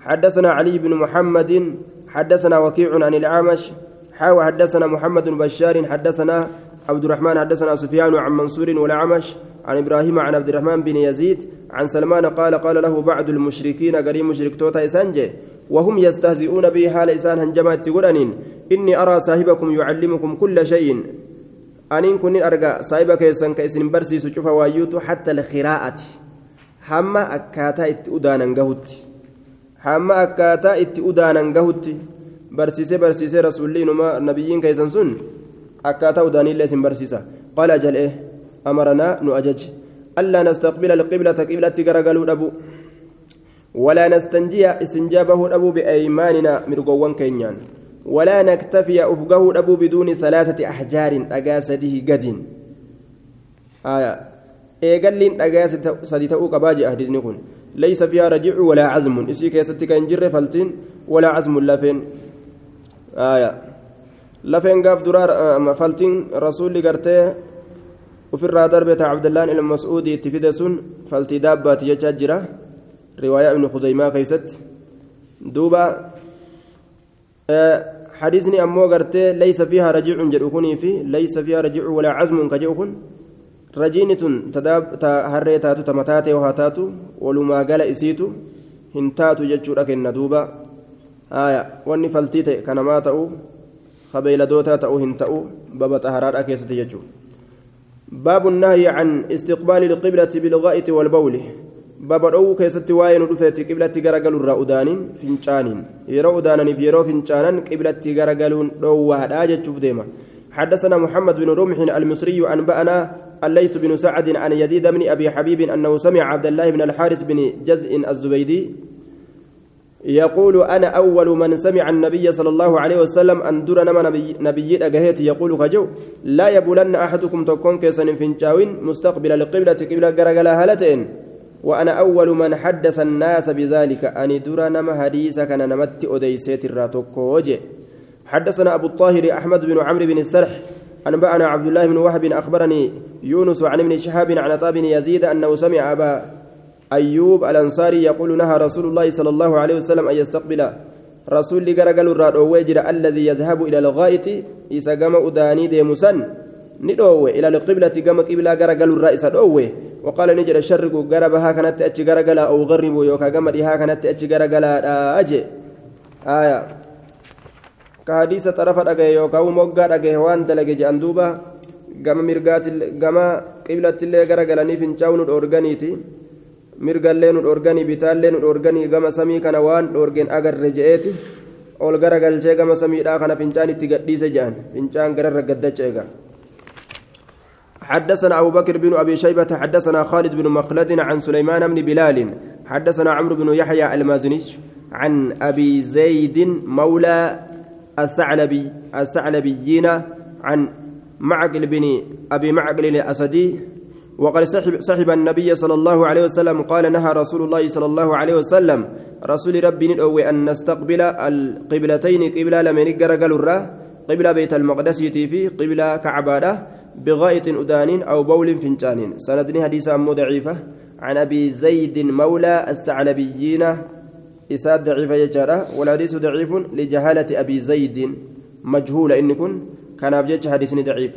حدثنا علي بن محمد حدثنا وكيع عن الأعمش. حاوى حدثنا محمد بشار حدثنا عبد الرحمن حدثنا سفيان عن منصور والأعمش. عن إبراهيم عن عبد الرحمن بن يزيد عن سلمان قال قال له بعض المشركين قريب مشرك توتا إسانجي وهم يستهزئون به حال إسان هنجمات تقولنين إني أرى صاحبكم يعلمكم كل شيء. أنين كن أرجع صاحبك يسن كيسن برسي سشوف وايوت حتى الخراءة. حما أكاتا إتؤدانا قهوت حما أكاتا إتؤدانا قهوت برسيسي برسيسي رسولي نما نبيين كيسن سن. أكاتا أداني برسيسا قال أجل إيه؟ أمرنا نؤجج. ألا نستقبل القبلة قبلة قرقلوا أبو ولا نستنجي استنجابه أبو بأيماننا مرقوان كينيان. ولا نكتفي أفقه أبو بدون ثلاثة أحجار أقاسده قد آية. إيقال أقاس سديتأو قباجي أهدزني كن ليس فيها رجع ولا عزم. إسي كيستك إنجر فلتين ولا عزم لفين. آية. لفين قاف درار فلتين رسول قرتي وفي دربة عبد الله المسعودي تفيدسون فلتي دابات يجاجرة رواية ابن خزيمة كيست. دوبا حديثني أمو قرتي ليس فيها رجع جدوكني في ليس فيها رجع ولا عزم كجوكن رجينة تداب تهري تاتو تمتاتي وهاتاتو ولما قال إسيتو هنتاتو جتشورك الندوبة آية واني فلتيتي كان ما تأو خبيل دوتا تأو هنتأو بابا تهرار أكيستي جتشو باب النهي عن استقبال القبلة بالغائط والبول keessatti waa'ee nu dhufeeti qiblatti garagaluun irraa udaaniin fincaaniin yeroo udaananiif yeroo fincaanan qiblatti garagaluun dhoowwaadhaa jechuuf deema حدثنا محمد بن رمح المصري أنبأنا الليث بن سعد عن يزيد بن أبي حبيب أنه سمع عبد الله بن الحارث بن جزء الزبيدي يقول أنا أول من سمع النبي صلى الله عليه وسلم أن در نما نبي, نبي أجهيت يقول كجو لا يبولن أحدكم تكون كيسن فنشاوين مستقبل القبلة قبلة جرجلا هلتين وأنا أول من حدث الناس بذلك. أني درى نما حديث كان نمت أديسيت الراتوكوجي حدثنا أبو الطاهر أحمد بن عمرو بن السرح أنبأنا عبد الله بن وهب أخبرني يونس عن ابن شهاب عن عطاء بن يزيد أنه سمع أبا أيوب الأنصاري يقول نهى رسول الله صلى الله عليه وسلم أن يستقبل رسول لقرقل الرادويجر الذي يذهب إلى الغائط إذا قام أداني ديمسن ندوه إلى القبلة قام قبلة قرقل الرئيس دوه. وقال نجد الشرق قربها كانت أتش قرقلا أو غربوا يوكا قمرها كانت أتش قرقلا أجي آية. كحديث طرف أجي يوكا وموقع أجي وان دلقي جاندوبا قام مرقات قام قبلة اللي قرقلا نفن شاون الأورغانيتي mirgallee nu dhorganii bitaallee nu dhorganii gama samii kana waan dhorgeen agarre je'eeti ol gara galchee gama samiidhaa kana fincaan itti gadhiise jedhan fincaan gararra gaddacha eega حدثنا أبو بكر بن أبي شيبة حدثنا خالد بن مخلد عن سليمان بن بلال حدثنا عمرو بن يحيى المازني عن أبي زيد مولى الثعلبي الثعلبيين عن معقل بن أبي معقل الأسدي وقد صحب, صحب النبي صلى الله عليه وسلم قال نهى رسول الله صلى الله عليه وسلم رسول ربي ندعو أن نستقبل القبلتين قبلة لمن قرقل قبلة بيت المقدس في قبلة كعبادة بغاية أدان أو بول فنجان سندني حديث أمو ضعيفة. عن أبي زيد مولى الثعلبيين إساد ضعيفة يجارة والحديث ضعيف لجهالة أبي زيد مجهول إن كن كان أبجيج حديث ضعيف.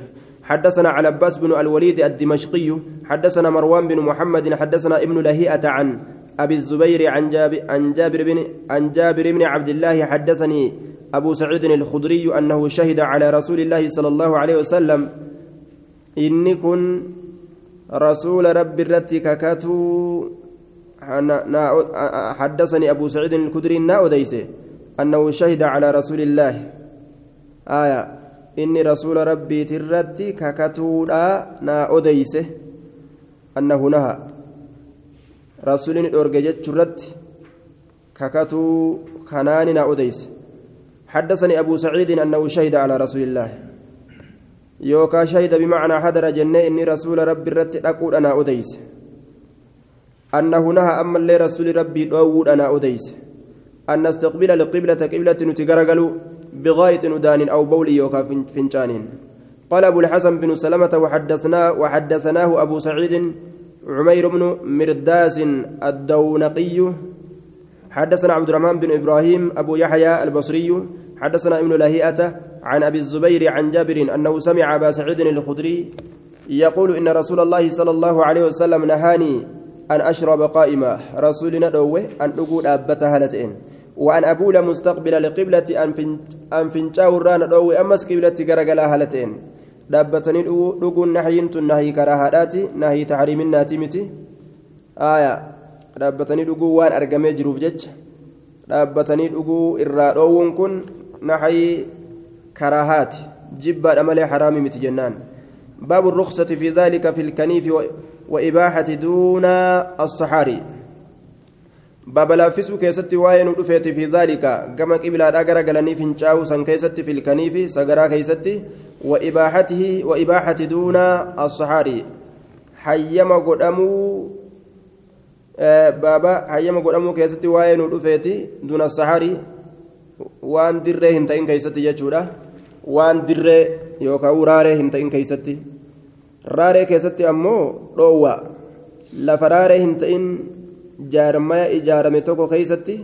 حدثنا على عباس بن الوليد الدمشقي حدثنا مروان بن محمد حدثنا ابن لهيئة عن أبي الزبير عن جابر, عن جابر بن عن جابر بن عبد الله حدثني أبو سعيد الخدري أنه شهد على رسول الله صلى الله عليه وسلم إني كن رسول رب الرتي ككاتو حدثني أبو سعيد الخدري نا أنه شهد على رسول الله. آية. إني رسول ربي ترتي ككاتو نا أديسه أنه نهى rasuulini dhoorge jechuurratti kakatuu kanaani na odeyse. حدثني أبو سعيد أنه شهد على رسول الله يوكا شهد بمعنى حضر جنة إني رسول ربي رت أقول أنا أديس أنه نهى أما رسول ربي أقول أنا أديس أن نستقبل القبلة قبلة نتقرقلوا بغاية ندان أو بول يوكا فنجان قال أبو الحسن بن سلمة وحدثنا وحدثناه أبو سعيد عمير بن مرداس الدونقي. حدثنا عبد الرحمن بن إبراهيم أبو يحيى البصري. حدثنا ابن لهيئة عن أبي الزبير عن جابر أنه سمع أبا سعيد الخدري يقول إن رسول الله صلى الله عليه وسلم نهاني أن أشرب قائما. رسولنا دوه أن أقول أبتها هلتين وان ابول مستقبل القبلة ان فنجاو الران دوه امس قبلة هلتين dhaabbatanii dhuguun nahyiin tun nahii karaahaadhaati nahii taxriiminaati miti aya dhaabbatanii dhuguu waan argamee jiruuf jecha dhaabbatanii dhuguu irraa dhoowwuun kun nahii karaahaati jibbaadha malee haraami miti jennaan باب الرخصة في ذلك في الكنيف وإباحة دون الصحاري باب لافسو كيستي واين ودفيت في ذلك كما قبل أداغر غلني فنشاو سن كيستي في الكنيف سغرا كيستي وإباحته وإباحة دون الصحاري حيما قدامو بابا حيما قدامو كيستي واين ودفيت دون الصحاري وان دري هنتين كيستي جچودا وان دري يوكا وراري هنتين كيستي راري كيستي أمو رووا لفراري هنتين jaarmaya ijaarame tokko keeysatti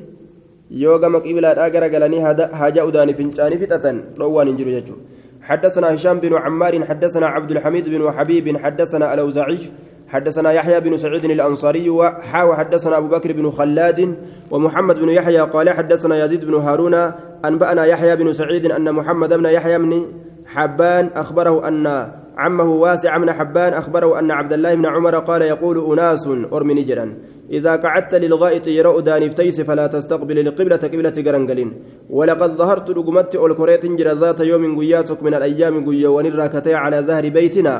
yoo gama qibilaadhaa gara galanii haja udaanii fincaanii fixatan dhoowwaan hin jiru jechuudha. حدثنا هشام بن عمار حدثنا عبد الحميد بن حبيب حدثنا الأوزاعي حدثنا يحيى بن سعيد الأنصاري وحاو حدثنا أبو بكر بن خلاد ومحمد بن يحيى قال حدثنا يزيد بن هارون أنبأنا يحيى بن سعيد أن محمد بن يحيى بن حبان أخبره أن عمه واسع بن حبان أخبره أن عبد الله بن عمر قال يقول أناس أرمني جرا إذا قعدت للغائط يرى داني فتيس فلا تستقبل القبلة قبلة قرنقلين. ولقد ظهرت لقمت الكريت جرى ذات يوم قياتك من الأيام قيا ونراكتي على ظهر بيتنا.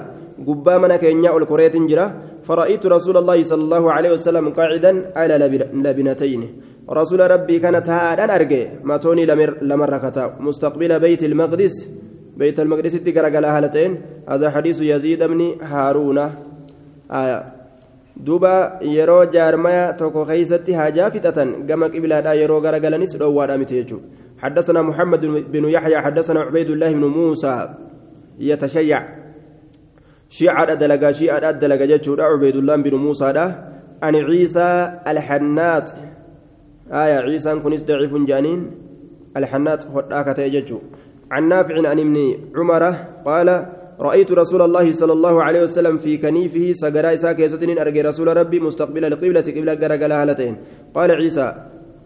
قبامنا كينيا الكريت جرى فرأيت رسول الله صلى الله عليه وسلم قاعدا على لبنتين. رسول ربي كانت هذا أرجع ما توني لمر ركتا مستقبل بيت المقدس. بيت المقدس تقرأ هالتين هذا حديث يزيد بن هارون. آية. yeroo jaarmaya tokko keeysatti haajaa fixatan gama qiblaadhaa yeroo garagalanis dhoowwaadha miti jechuudha حدثنا محمد بن يحيى حدثنا عبيد الله بن موسى. يتشيع. شيعة دلقا شيعة دلقا جتشورا عبيد الله بن موسى ده عن عيسى الحنات. آية عيسى كنس ضعيف جانين. الحنات خداك تيجتشو عن نافع عن ابن عمر قال رأيت رسول الله صلى الله عليه وسلم في كنيفه سجراء ساكيستين أرجي رسول ربي مستقبل القبلة قبلة جرجل هالتين قال عيسى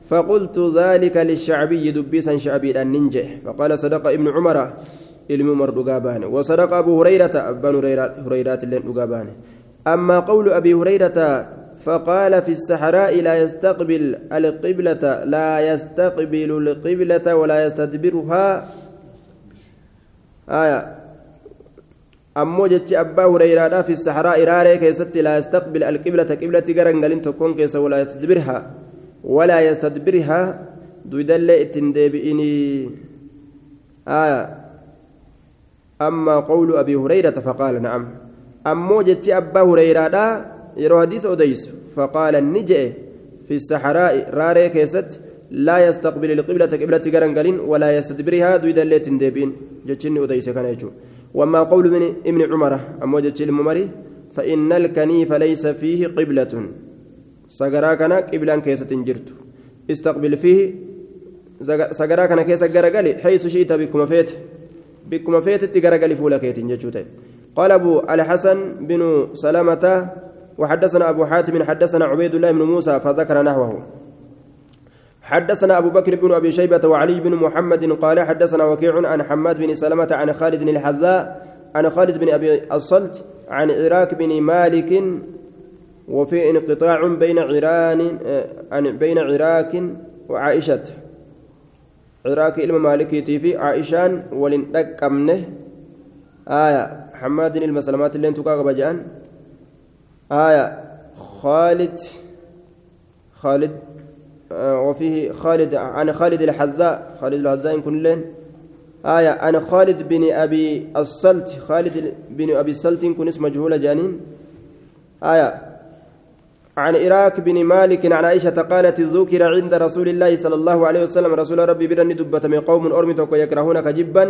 فقلت ذلك للشعبي دبيسا شعبي الننجح فقال صدق ابن عمر. علم مردقابان وصدق أبو هريرة. أبان هريرات اللين أما قول أبي هريرة فقال في الصحراء لا يستقبل القبلة لا يستقبل القبلة ولا يستدبرها آية ammoo jechi abbaa hureyraadhaa fi saxraa iraaree keessatti laa yastaqbil alqiblata qiblatti garangalin tokkoon keessa walaa yastadbirha walaa yastadbirha duydallee ittin deebi'inii aya ammaa qawlu abii hureyrata faqaala nacam ammoo jechi abbaa hureyraadhaa yeroo hadiisa odeysu faqaala ni je'e fi saxraa'i raaree keessatti laa yastaqbil alqiblata qiblatti garangalin walaa yastadbirha duydallee ittin deebi'in jechinni odeyse kana jechuudha وما قول من ابن عمر أموجة الممري فإن الكنيف ليس فيه قبلة. سجرا كان قبلا كيسة جرت استقبل فيه سجرا كان كيسة جرجلي حيث شئت بكم فيت. بكم فيت تجرجلي فولا كيت جتشوتي قال أبو الحسن بن سلامة وحدثنا أبو حاتم حدثنا عبيد الله بن موسى فذكر نحوه. حدثنا أبو بكر بن أبي شيبة وعلي بن محمد قال حدثنا وكيع عن حماد بن سلمة عن خالد بن الحذاء عن خالد بن أبي الصلت عن عراك بن مالك وفي انقطاع بين عيران بين عراك وعائشة. عراك إلما مالكي في عائشان ولن أمنه آية حماد المسلمات اللي انتو كاغبا جان. آية خالد خالد آه وفيه خالد عن خالد الحذاء خالد الحذاء كن لين. آية أنا خالد بن أبي السلت خالد بن أبي السلت كن اسم مجهول جانين. آية عن إراك بن مالك عن عائشة قالت ذكر عند رسول الله صلى الله عليه وسلم رسول ربي برني دبة من قوم أرمتك يكرهون كجبا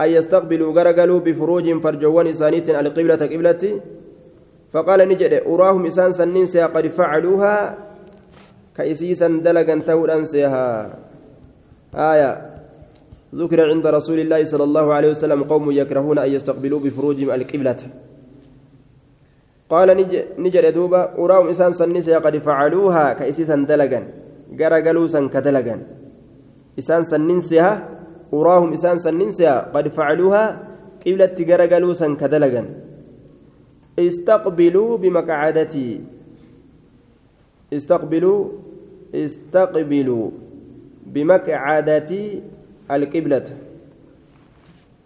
أن يستقبلوا غرقلوا بفروج فرجوان إسانيت على قبلة قبلتي فقال نجد أراهم إسان سنين قد فعلوها كإسيسا دلقا تورا سيها آية. ذكر عند رسول الله صلى الله عليه وسلم قوم يكرهون أن يستقبلوا بفروجهم القبلة. قال نجد دوبا أراهم إسان سنين قد فعلوها كإسيسا دلقا غرقلوا سن كدلقا. إسان سنين أراهم إسان سنين قد فعلوها قبلة غرقلوا سن كدلقا. استقبلوا بمقعدتي. استقبلوا استقبلوا بمقعدتي القبلة.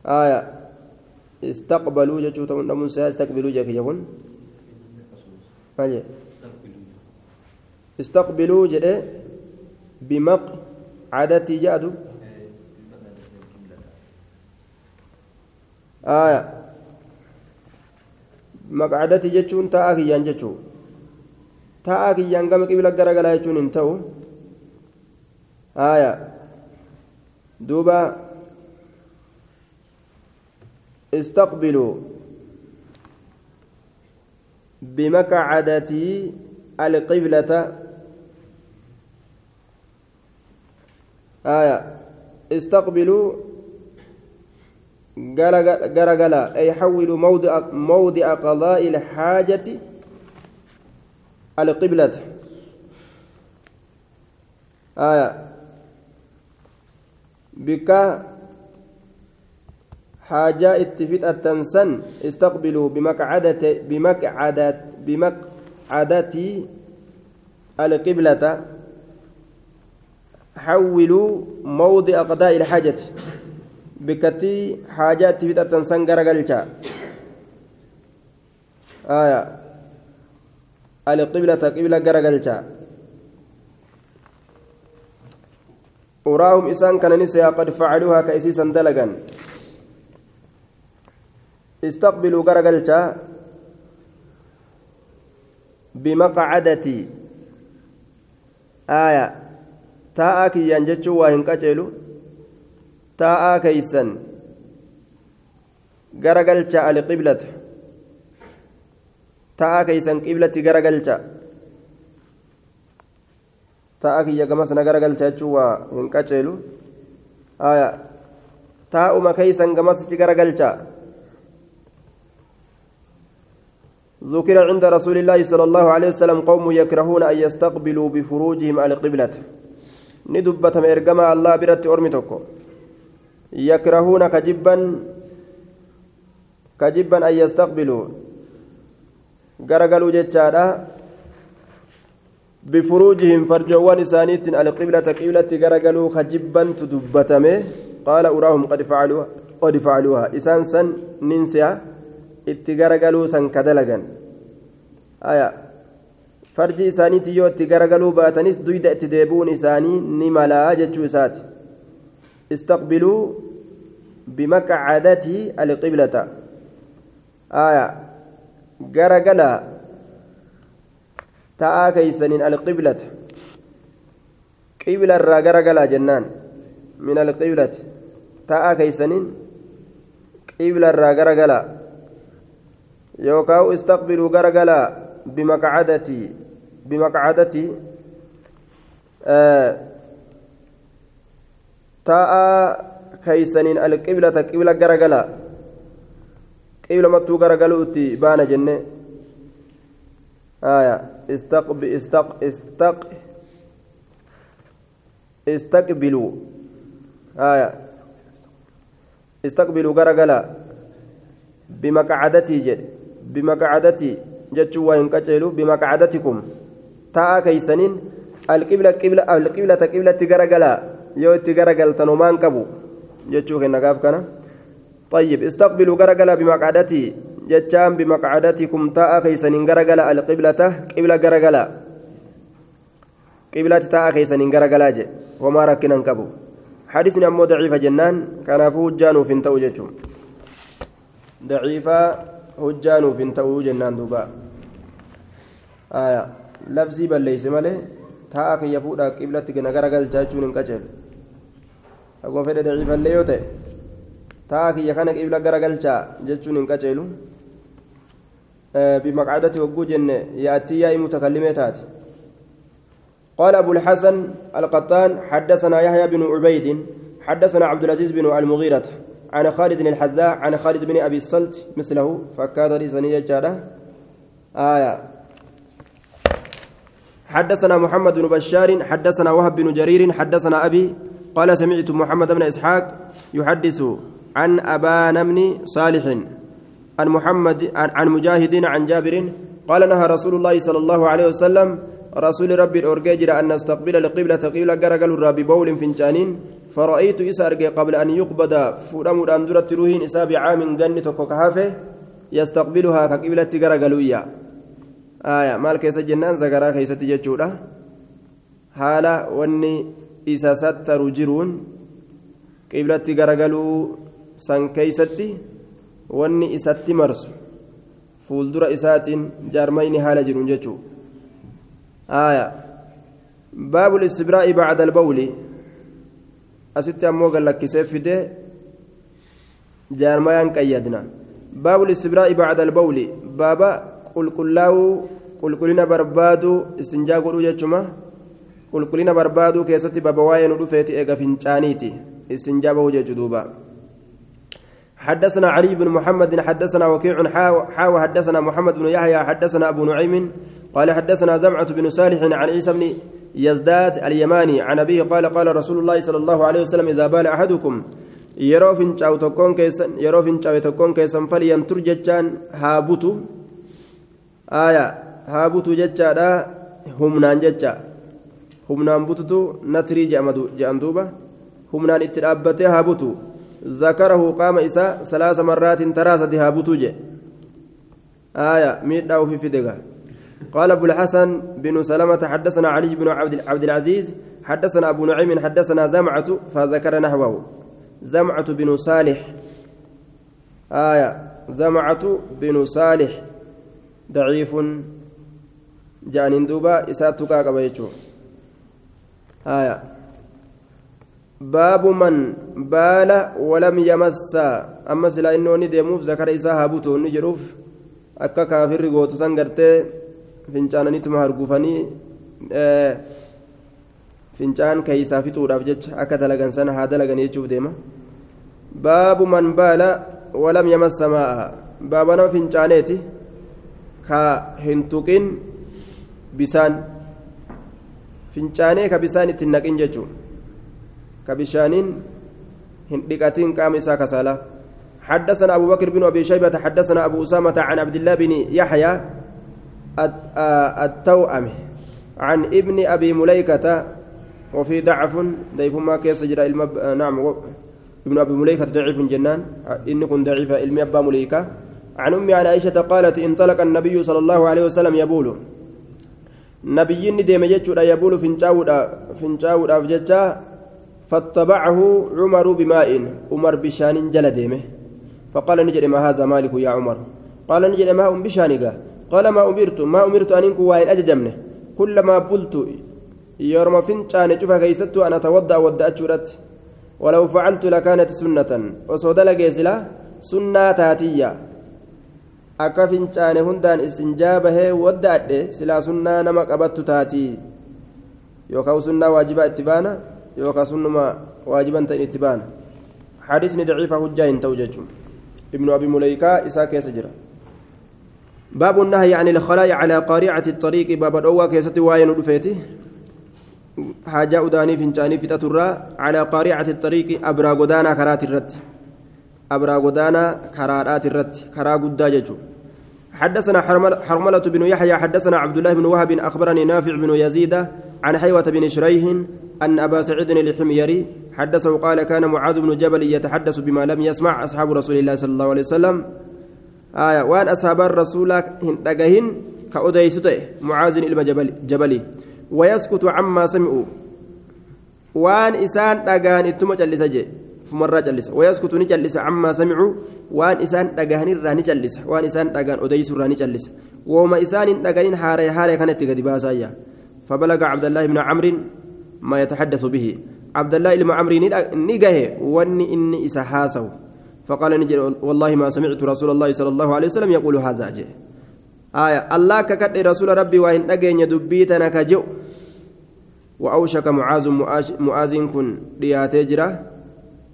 آية. استقبلوا جتشو تمن موسى استقبلوا جاك ماجي استقبلوا جده بمقعدتي جادو آية. jechuun taa'aa kiyyaan jechuu taa'aa kiyyaan gama qibla garagalaa jechuun hin ta'u. Haaya duuba. استقبلوا بمقعدتي القبلة آية استقبلوا غرغلا أي حولوا موضع موضع قضاء الحاجة القبلة آية. بك حاجة اتفت التنسن استقبلوا بمقعدة بمقعدة بمقعدة القبلة حولوا موضع قضاء الحاجة. bikkattii haajaa itti fixatan san garagalcha qibla garagalcha uraahum isaan kananis yaa qad facaluuhaa ka isiisan dalagan استقبلوا غرغلتا بمقعدتي آية تاءك ينجتشو وهن كجلو taa'aa keeysan garagalcha alqiblata taa'aa keeysan qiblatti garagalcha taa'aa kiyya gamas na garagalcha jechuu waa hin qaceelu taa'uma keeysan gamasichi garagalcha ذكر عند رسول الله صلى الله عليه وسلم قوم يكرهون أن يستقبلوا بفروجهم القبلة ندبة إرجما الله برت أرمتكم يكرهون كجبا كجبا أن يستقبلوا غرغلوا جتشادا بفروجهم فرجوان إسانيت القبلة قبلة غرغلوا كجبا تدبتمه قال أراهم قد فعلوا قد فعلوها إسان سن ننسيها itti garagaluu san kadalagan aya farji isaaniitti yoo itti garagaluu baatanis duyda itti deebi'uun isaanii ni malaa jechuu isaati. استقبلوا بمقعدتي القبلة آية تاء كيسن القبلة قبلة الرا غرغلا جنان من القبلة تاء كيسن قبلة الرا غرغلا يوكاو استقبلوا غرغلا بمقعدتي بمقعدتي آه taa'a keeysaniin alqiblata qibla garagala قبل متو غرغلوتي بانا جنة. آية. استقب استق استق استقبلوا آية. استقبلوا غرغلا. بمقعدتي جد. بمقعدتي جتشو وين كتشيلو. بمقعدتكم. تاء كيسنين. القبلة قبلة القبلة قبلة غرغلا يو تغرغل تنومان كبو جتشو كنا غاف كنا. طيب استقبلوا غرغلا بمقعدتي. جتشان بمقعدتكم تاء كيسنين غرغلا القبلة قبلة غرغلا. قبلة تاء كيسنين غرغلا جي. وما ركنا كبو حديثنا أمو ضعيفة جنان. كان فوه جانو فين توجتشو ضعيفة hojjaanuuf hin ta'uu jennaan duuba labsii balleeyse malee taa'a kiyya fuudhaa qiblatti gana garagalchaa jechuun hin qaceelu akkuma fedhe daciifallee yoo kiyya kana qibla garagalchaa jechuun hin qaceelu. بمقعدة وجو جنة يأتي يا متكلمة تاتي قال أبو الحسن القطان حدثنا يحيى بن عبيد حدثنا عبد العزيز بن المغيرة عن خالد الحذاء عن خالد بن أبي الصلت مثله فكاد رزنية جارة آية حدثنا محمد بن بشار حدثنا وهب بن جرير حدثنا أبي قال سمعت محمد بن إسحاق يحدث عن أبان بن صالح عن محمد عن مجاهد عن جابر قال نهى رسول الله صلى الله عليه وسلم رسول ربي الأرجاجر أن نستقبل القبلة قبلة جرجل الرب بول فنجانين فرأيت إسا أرجع قبل أن يقبض فرمود أن درت روهين إسا بعام جنة كوكهافه يستقبلها كقبلة جرجلوية آية مال كيس جنان زجرا كيس تجتشورا حالا وني إسا ستر جرون قبلة جرجلو سان كيستي وني إساتي مرسو fuuldura isaatiin jaarmayni haala jiruun jechuudha آية باب الاستبراء بعد البول asitti ammoo gallakkisee fide jaarmayaan qayyadna baabu listibraa'i bacda albawli baaba qulqullaa'uu qulqullina barbaaduu istinjaa godhuu jechuma qulqullina barbaaduu keessatti baaba waa'ee nu dhufeeti eega fincaaniiti istinjaa bahuu jechu duuba حدثنا علي بن محمد حدثنا وكيع حاو حدثنا محمد بن يحيى حدثنا أبو نعيم قال حدثنا زمعة بن صالح عن عيسى بن يزداد اليماني عن أبيه قال قال رسول الله صلى الله عليه وسلم إذا بال tokkoon keessan yeroo fincaa'e tokkoon keessan falyantur jechaan haa butu aya haa butu jechaadha humnaan jecha humnaan bututu natrii je'an duuba humnaan itti dhaabbatee haa butu isaa salaasa marraatin taraa sadi haa butuu je aya miidhaa ufi fidega قال أبو الحسن بن سلمة حدثنا علي بن عبد العزيز حدثنا أبو نعيم حدثنا زمعة فذكر نحوه. زمعة بن صالح. آية. زمعة بن صالح. ضعيف. جان دوبا إساتك قبيتشو آية. باب من بال ولم يمس أما سلا إنه ندموف ذكر إساها بوتو نجروف akka kaafirri gootu san gartee fincaananituma hargufanii fincaan keeysaa fixuudhaaf jecha akka dalagan sana haa dalagan jechuuf deema baabu man baala walam yamassa maa'a baaba nama fincaaneeti ka hin tuqin bisaan fincaanee ka bisaan ittiin naqin jechuun Hin dhiqatiin qaama isaa kasaalaa حدثنا أبو بكر بن أبي شيبة حدثنا أبو أسامة عن عبد الله بن يحيى التوأم عن ابن أبي مليكة وفي ضعف ضيف ما كيس جرى المب... نعم ابن أبي مليكة ضعيف جنان إن كن ضعيف علم أبا مليكة. عن أم عن عائشة قالت انطلق النبي صلى الله عليه وسلم يبول. نبي ديم جتشورا يبول فنجاودا فنجاودا فجتشا. فاتبعه عمر بماء. عمر بشان جل ديمه. فقال نجد ما هذا مالك يا عمر. قال نجد ما أم بشانك قال ما أمرت. ما أمرت أن إنكو وين أججمنه كلما بلت يرم فنشان شوفها كيست أن أتوضأ ودأ أجرت ولو فعلت لكانت سنة. وصود لقيسلا سنة تاتية. istinjaa bahee wadda adhe silaa sunnaa nama qabattu taatii yookaan sunnaa waajibaa itti baana yookaan sunnuma waajiban ta'in itti baana. حديثني ضعيفة هجا ينتو ججم ابن أبي مليكة إساك يسجر باب النهي عن الخلاء على قارعة الطريق باب الأوى كيست واين رفيته حاجة أداني فنجاني في تترى على قارعة الطريق أبرا قدانا كرات الرد أبرا قدانا كرات الرد كرا قداجة حدثنا حرملة بن يحيى حدثنا عبد الله بن وهب أخبرني نافع بن يزيد عن حيوة بن شريح أن أبا سعيد الحميري حدثه قال كان معاذ بن جبل يتحدث بما لم يسمع أصحاب رسول الله صلى الله عليه وسلم. آية وأن أصحاب الرسول هندقهن كأديسته معاذ إلما جبل جبلي. ويسكت عما سمعوا. وأن إسان دقان إتما جلس جي فمرة جلس. ويسكت نجلس عما سمعوا. وأن إسان دقان الرا نجلس. وأن إسان دقان أديس الرا نجلس. وما إسان دقان حاري حاري كانت قد باسايا. فبلغ عبد الله بن عمرو ما يتحدث به. عبد الله بن عمرو نجاه واني إني إسحاسه فقال نجي والله ما سمعت رسول الله صلى الله عليه وسلم يقول هذا جي. آية الله ككد رسول ربي وإن أجين دبيتنا كجو وأوشك معاذ معاذ كن رياتجرة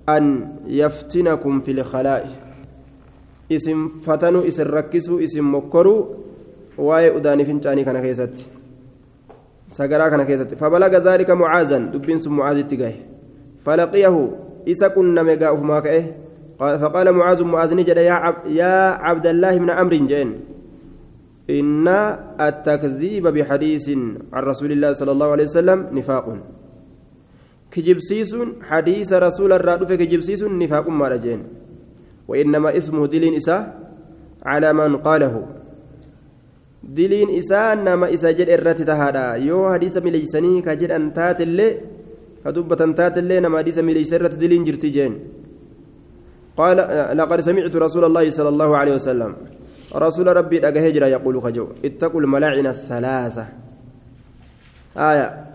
أن يفتنكم في الخلاء. إسم فتنوا إسم ركسوا إسم مكروا واي أداني فنجاني كان كيست. سقرا كان كيست فبلغ ذلك معاذا. دبين سم معاذ اتقاه فلقيه إسا كنا مقا أفما فقال معاذ معاذ نجد يا, عب يا عبد الله بن عمرو جين إن التكذيب بحديث عن رسول الله صلى الله عليه وسلم نفاق. كجبسيس حديث رسول الرادف كجبسيس نفاق ما رجين وإنما اسمه دلين إساء على من قاله. دلين إساء نما إساء جد إرات تهادا يو حديث مليسني كجد أنتات اللي كدبة أنتات اللي نما حديث مليسرة دلين جرتي جين قال لقد سمعت رسول الله صلى الله عليه وسلم رسول ربي دغه هجرا يقول خجو اتقوا الملاعن الثلاثه آية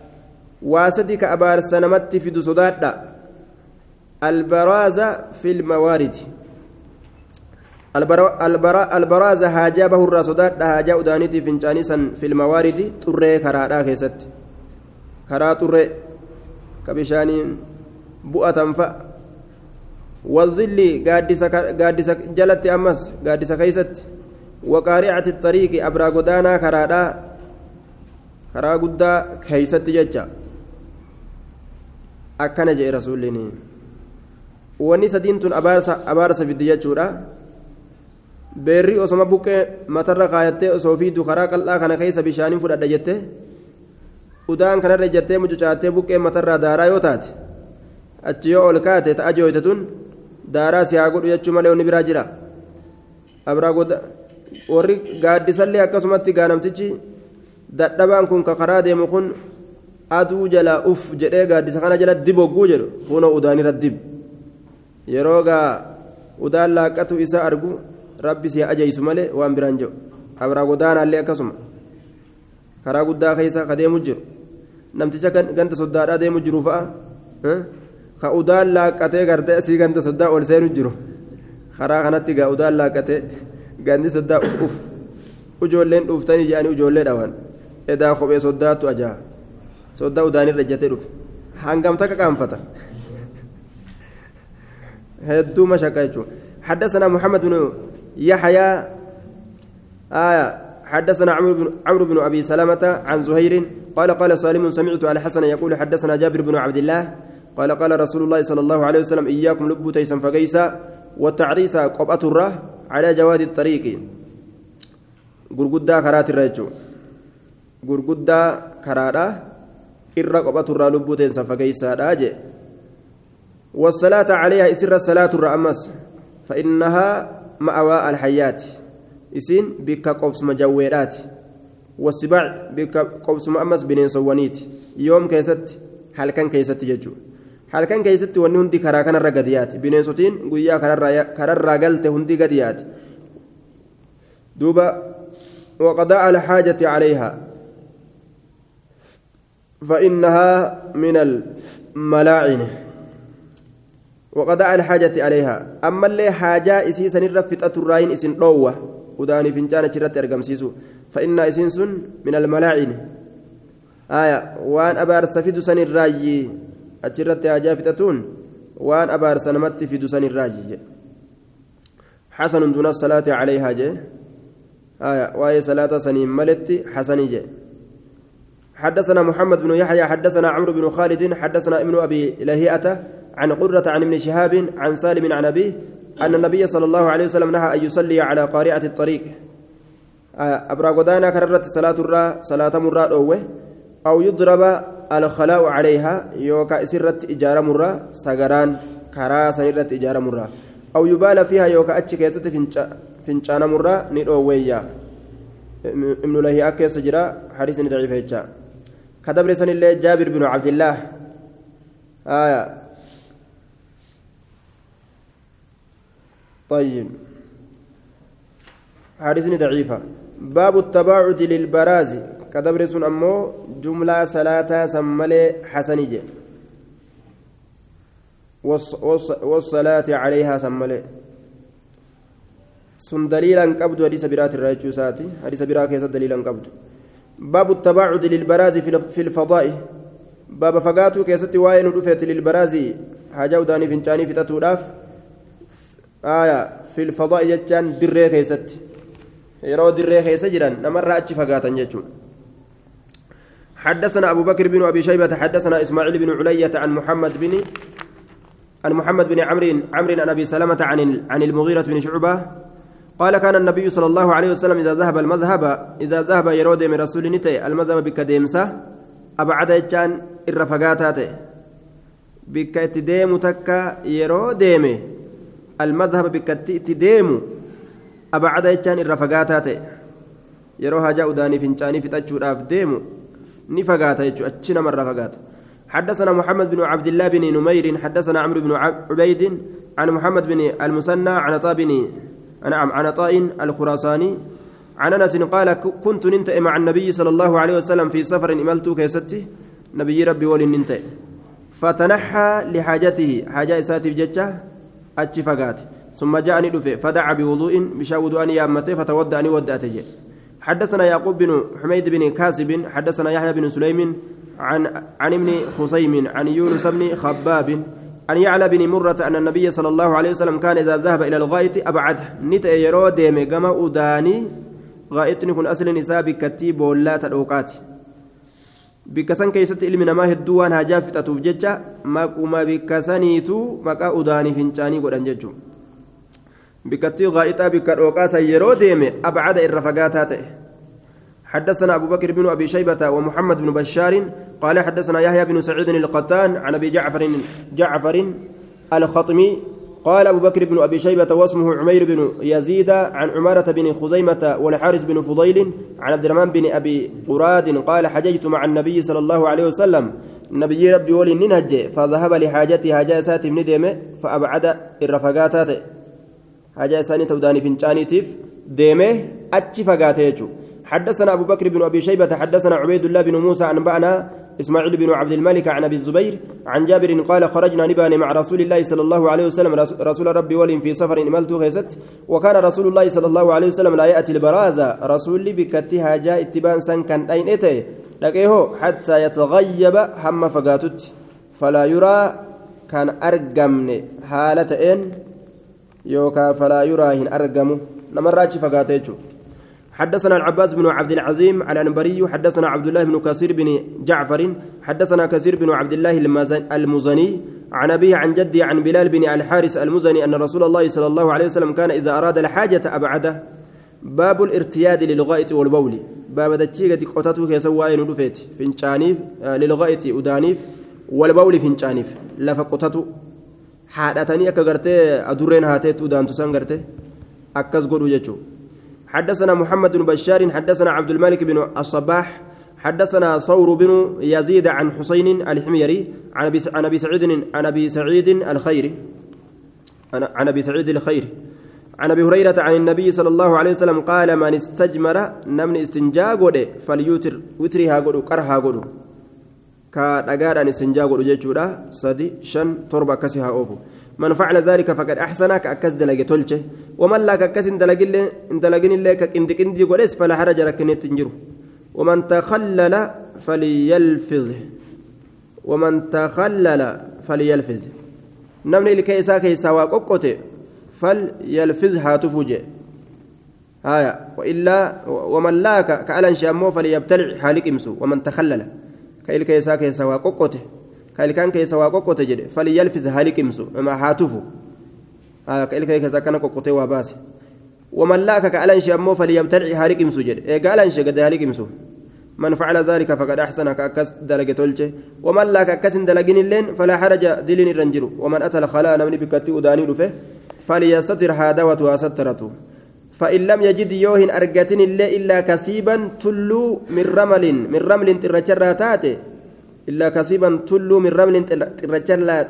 واسدك أبار سنمت في دسودات البراز في الموارد البراز هاجا به الرسودات هاجا أدانيتي فنجاني سن في الموارد تري كرادا كيست. كرا تري كبشاني بؤة فأ والظل قادس جلت أمس قادس كيست. وقارعة الطريق أبرا قدانا كرادا كرا قدا كيست ججا. أكن جاء رسولني wanni sadiin tun abaarsa fiddi jechuudha beerri osoma buqqee matarra kaayattee osoo fiidu karaa qal'aa kana keessa bishaaniin fudhadha jette udaan kanarra jettee mucucaattee buqqee matarraa daaraa yoo taate achi yoo ol kaate ta'a jooyte tun daaraa si haa godhu jechuu malee onni biraa jira. Abraa warri gaaddisallee akkasumatti gaanamtichi dadhabaan kun ka karaa deemu kun aduu jala uf jedhee gaaddisa kana jala dibogguu jedhu kunoo udaanirra dib. Yeroo gaa udaan laaqqatu isaa argu rabbi si ajaysu malee waan biraan jedhu abraa godaanaallee akkasuma karaa guddaa keessa ka deemu jiru namticha ganta soddaadhaa deemu jiru fa'a ka udaan laaqqatee gartee asii ganta soddaa ol seenu jiru karaa kanatti gaa udaan laaqqatee ganni soddaa uf uf ijoolleen dhuuftanii jedhanii ijoollee dhawan edaa kophee soddaattu ajaa soddaa udaanirra ejjatee dhufe hangam takka qaanfata hedduu mashaqqa jechuun حدثنا محمد بن يحيى آية حدثنا عمرو بن أبي سلمة عن زهير قال قال سالم سمعت على حسن يقول حدثنا جابر بن عبد الله قال قال رسول الله صلى الله عليه وسلم إياكم لب تيسا فقيسا والتعريس قبأة الرة على جواد الطريق. غرغدا كرات الرجو غرغدا كرادا إر قبأة الرة لب تيسا فقيسا راجع والصلاة عليها إسر الصلاة الرأمس فإنها مأوى الحيات إسين بك قوس مجويرات. والسباع بك قوس مأمس بنين سوانيت. يوم كيست هل كان كيست يجو هل كان كيست وني هندي كرا كان الرقديات. بنين سوتين قويا كرا الرقلت هندي قديات. دوبا وقضاء الحاجة عليها. فإنها من الملاعن. وقضاء الحاجة عليها. أما اللي حاجة إسي سنر فتأة الرأين إسن روة وداني فنجانة شرط أرقم سيسو. فإن إسن سن من الملاعين. آية وان أبار سفيد سن الراجي أشرت حاجة فتأتون. وان أبار سنمت في دسن الراجي حسن دون الصلاة عليها جي آية وهي صلاة سنين ملت حسني جي حدثنا محمد بن يحيى حدثنا عمرو بن خالد حدثنا ابن أبي لهيئة عن قرة عن ابن شهاب عن سالم عن أبيه أن النبي صلى الله عليه وسلم نهى أن يصلي على قارعة الطريق. آه، أبرا قدانا كررت صلاة الرا صلاة مرة أوه أو يضرب الخلاء عليها يوكا سرت إجارة مرة سجران كرا سنرت إجارة مرة أو يبال فيها يوكا أتش كيست فنشان مرة ندوويا. ابن لهي أكي سجرا حديث ضعيف كدبر سن الله جابر بن عبد الله. آية طيب. حديث ضعيفة. باب التباعد للبراز. كدبر سن أمو جملة صلاة سملي حسنية والصلاة عليها سملي سن دليلا قبض حديث برات الراجو ساتي حديث برات كيس دليلا قبض. باب التباعد للبراز في الفضاء. باب فقاتو كيستي واين رفت للبراز. حاجة وداني فنشاني في تتوراف في الفضاء جتان دري كيستي يرو دري كيس جران نمر أتش فقاتا جتون حدثنا أبو بكر بن أبي شيبة حدثنا إسماعيل بن علية عن محمد بن عن محمد بن عمرو عمرو عن أبي سلمة عن عن المغيرة بن شعبة. قال كان النبي صلى الله عليه وسلم إذا ذهب المذهب إذا ذهب يرود من رسول نتي المذهب بكديمسة أبعد جان الرفقاتات بك اتديم تكا يرود المذهب بك اتديم أبعد جان الرفقاتات يروها جاء داني فنشاني فتأجور ديمو نفقات أتشنا مرة فقات حدثنا محمد بن عبد الله بن نمير حدثنا عمرو بن عبيد عن محمد بن المثنى عن طاب بن نعم عن عطاء الخراساني عن أنس قال كنت ننتهي مع النبي صلى الله عليه وسلم في سفر املت كيستي نبي ربي ولي ننتهي فتنحى لحاجته حاجة إساتي بججة أتشفقات ثم جاءني دفه فدعا بوضوء بشا وضوء يامته فتودعني ودأته حدثنا يعقوب بن حميد بن كاسب حدثنا يحيى بن سليم عن عن ابن خصيم عن يونس بن خباب أن يعلى بن مرة أن النبي صلى الله عليه وسلم كان إذا ذهب إلى الغائط أبعده نت يرو ديم كما أداني غائط نكون أصل نساء بكتي ولا بكسن كيست علم نما هدوان هاجا فتاتوف ججا ماكوما بكسنيتو مكا أداني فنشاني قدن ججو بكتي غائطا بكتوقاسا يرو ديم أبعد الرفقاتاته حدثنا أبو بكر بن أبي شيبة ومحمد بن بشار قال حدثنا يحيى بن سعيد القطان عن أبي جعفر جعفر الخطمي قال أبو بكر بن أبي شيبة واسمه عمير بن يزيد عن عمارة بن خزيمة والحارث بن فضيل عن عبد الرحمن بن أبي قراد قال حججت مع النبي صلى الله عليه وسلم. النبي ربي ولي ننهج فذهب لحاجته حاجة سات من ديمة فأبعد الرفقاتات. حاجة ساني توداني فنشاني تيف ديمة أتش فقاته حدثنا أبو بكر بن أبي شيبة حدثنا عبيد الله بن موسى أنبأنا إسماعيل بن عبد الملك عن أبي الزبير عن جابر قال خرجنا نبان مع رسول الله صلى الله عليه وسلم. رسول ربي ولي في سفر إملت غيست وكان رسول الله صلى الله عليه وسلم لا يأتي البرازة. رسول بكتها جاء اتبان سن كان أين إتي لقيه حتى يتغيب هم فقاتت. فلا يرى كان أرقمن حالة إن يوكا فلا يرى هن أرقم. نمراج فقاتيتشو. حدثنا العباس بن عبد العظيم على الأنبري حدثنا عبد الله بن كثير بن جعفر حدثنا كثير بن عبد الله المزني عن أبيه عن جدي عن بلال بن الحارث المزني أن رسول الله صلى الله عليه وسلم كان إذا أراد الحاجة أبعده باب الارتياد للغائط والبول. باب دتشيغة قطته كيسوا ندفت فنشانيف آه، للغائط أدانيف والبول فنشانيف لفقطته حادثني أكا غرتي أدورين هاتيت أدانتو سان غرتي. أكس قدو جيتشو حدثنا محمد بن بشار حدثنا عبد الملك بن الصباح حدثنا ثور بن يزيد عن حسين الحميري عن أبي سعيد عن أبي سعيد الخيري عن أبي سعيد الخير عن أبي هريرة عن النبي صلى الله عليه وسلم قال من استجمر نمن استنجا غده فليوتر وترها غدو قرها غدو كدغادان استنجا غدو جچودا سدي شن تربة كسها أوفو. من فعل ذلك فقد أحسن كأكس دلق تلشه ومن لا كأكس دلقين الله كإندك إندي قريس فلا حرج لكن تنجره ومن تخلل فليلفظ. ومن تخلل فليلفظ. نمني لكيسا كيسا وقوقته فليلفظها تفوجئ آية. وإلا ومن لاك كألن شامو فليبتلع حالك إمسو. ومن تخلل. كإل كيسا كيسا وقوقته كإل كان كيسا وقوقته جد فليلفظ حالك إمسو. ما هاتفو آية كإل كيسا كان قوقته وباسه ومن لاك كألن شامو فليبتلع حالك إمسو جد إيه قالن شقد حالك إمسو. من فعل ذلك فقد أحسن كأكس دلقة تلجه ومن لا كأكس دلقين اللين فلا حرج دلين الرنجر ومن أتى الخلاء نمني بكتي أداني رفه فليستتر هذا وسترته فإن لم يجد يوهن الله إلا كسيبا تلو من رمل من رمل ترجراتات إلا كسيبا تلو من رمل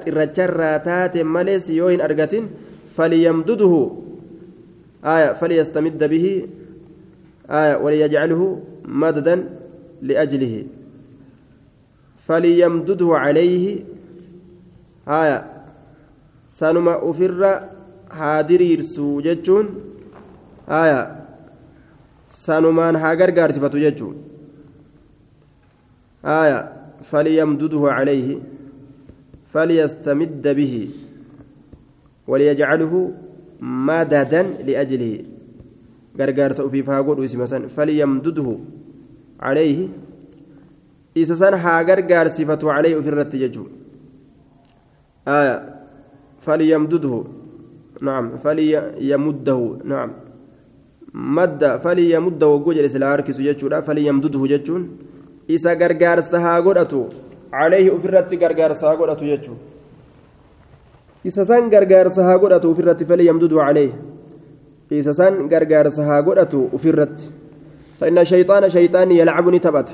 ترجراتات مليس يوهن أرجتن فليمدده. آية فليستمد به. آية وليجعله مددا لأجله. فليمدده عليه. آية سنما أفر هادريرسو جتشون. آية سنمان هاجر قارتفة جتشون. آية فليمدده عليه فليستمد به وليجعله مددا لأجله. haa godhu isima san falyamdudhu عليه. isa san haa gargaarsifatu calayhi ofirratti jechuu آية فليمدده نعم فليمده نعم. مد فليمده وجوجل إسلا هركس جتشورا فليمدده جتشون إسا غرغار سها غدتو عليه أفرت غرغار سها غدتو جتشو إسا سان غرغار سها غدتو أفرت فليمدده عليه إسا سان غرغار سها غدتو أفرت فإن الشيطان شيطان يلعبني تبت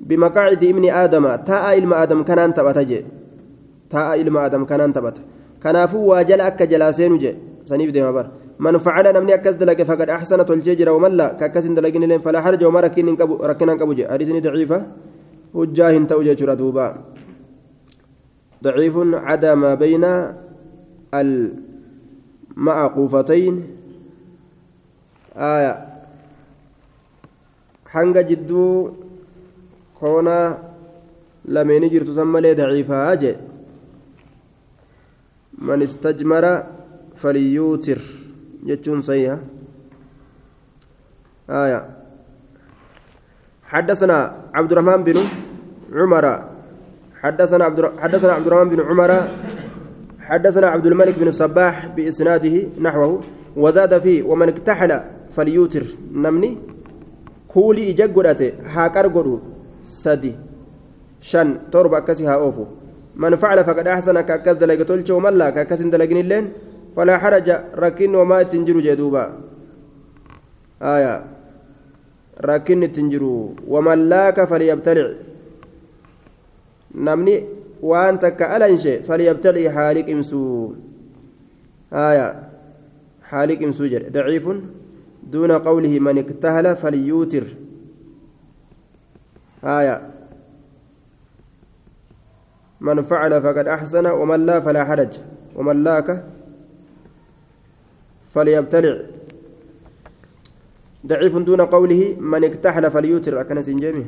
بمقاعد ابن آدم تاء إلما آدم كان تبت جي تاء إلما آدم كان تبت كنافو واجل أكا جلاسين جي سنيف ديما بر من فعل نمني أكس دلق فقد أحسن تلجيجر ومن لا كأكس دلقين لين فلا حرج وما ركين ركنا كبو جي حديثني ضعيفة. وجاه توجه دوبا. ضعيف عدا ما بين المعقوفتين. آية. hanga jidduu koonaa lameeni jirtu san malee daciifaa jee man istajmara jechuun sayha آية حدثنا عبد الرحمن بن عمر حدثنا عبد حدثنا عبد الرحمن بن عمر حدثنا عبد الملك بن الصباح بإسناده نحوه وزاد فيه ومن اكتحل فليوتر نمني kuulii ija godhate haa qar godhu sadi shan torba akkasi haa oofu man facala faqad axsana ka akkas dalage tolche wamallaa ittiin jiru jee duuba aya rakkinni ittiin jiru wamallaaka falyabtalic namni waan takka alanshe falyabtalic haa liqimsuu aya haa liqimsuu jedhe daciifun دون قوله من اكتهل فليوتر آية من فعل فقد أحسن ومن لا فلا حرج ومن لاك فليبتلع. ضعيف دون قوله من اكتحل فليوتر أكن سنجمي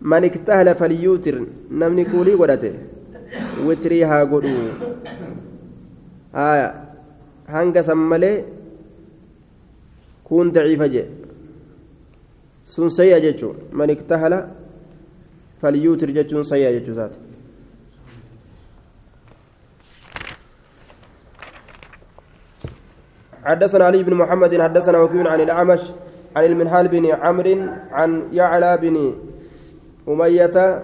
من اكتهل فليوتر نمني كولي ودته. وتريها قدو. آية. هنگ سمالي كون ضعيف جي. سن سيئة من اكتهل فليوتر جيتشون سيئة جيتشو حدثنا علي بن محمد حدثنا وكيل عن الأعمش عن المنهال بن عمرو عن يعلى بن أمية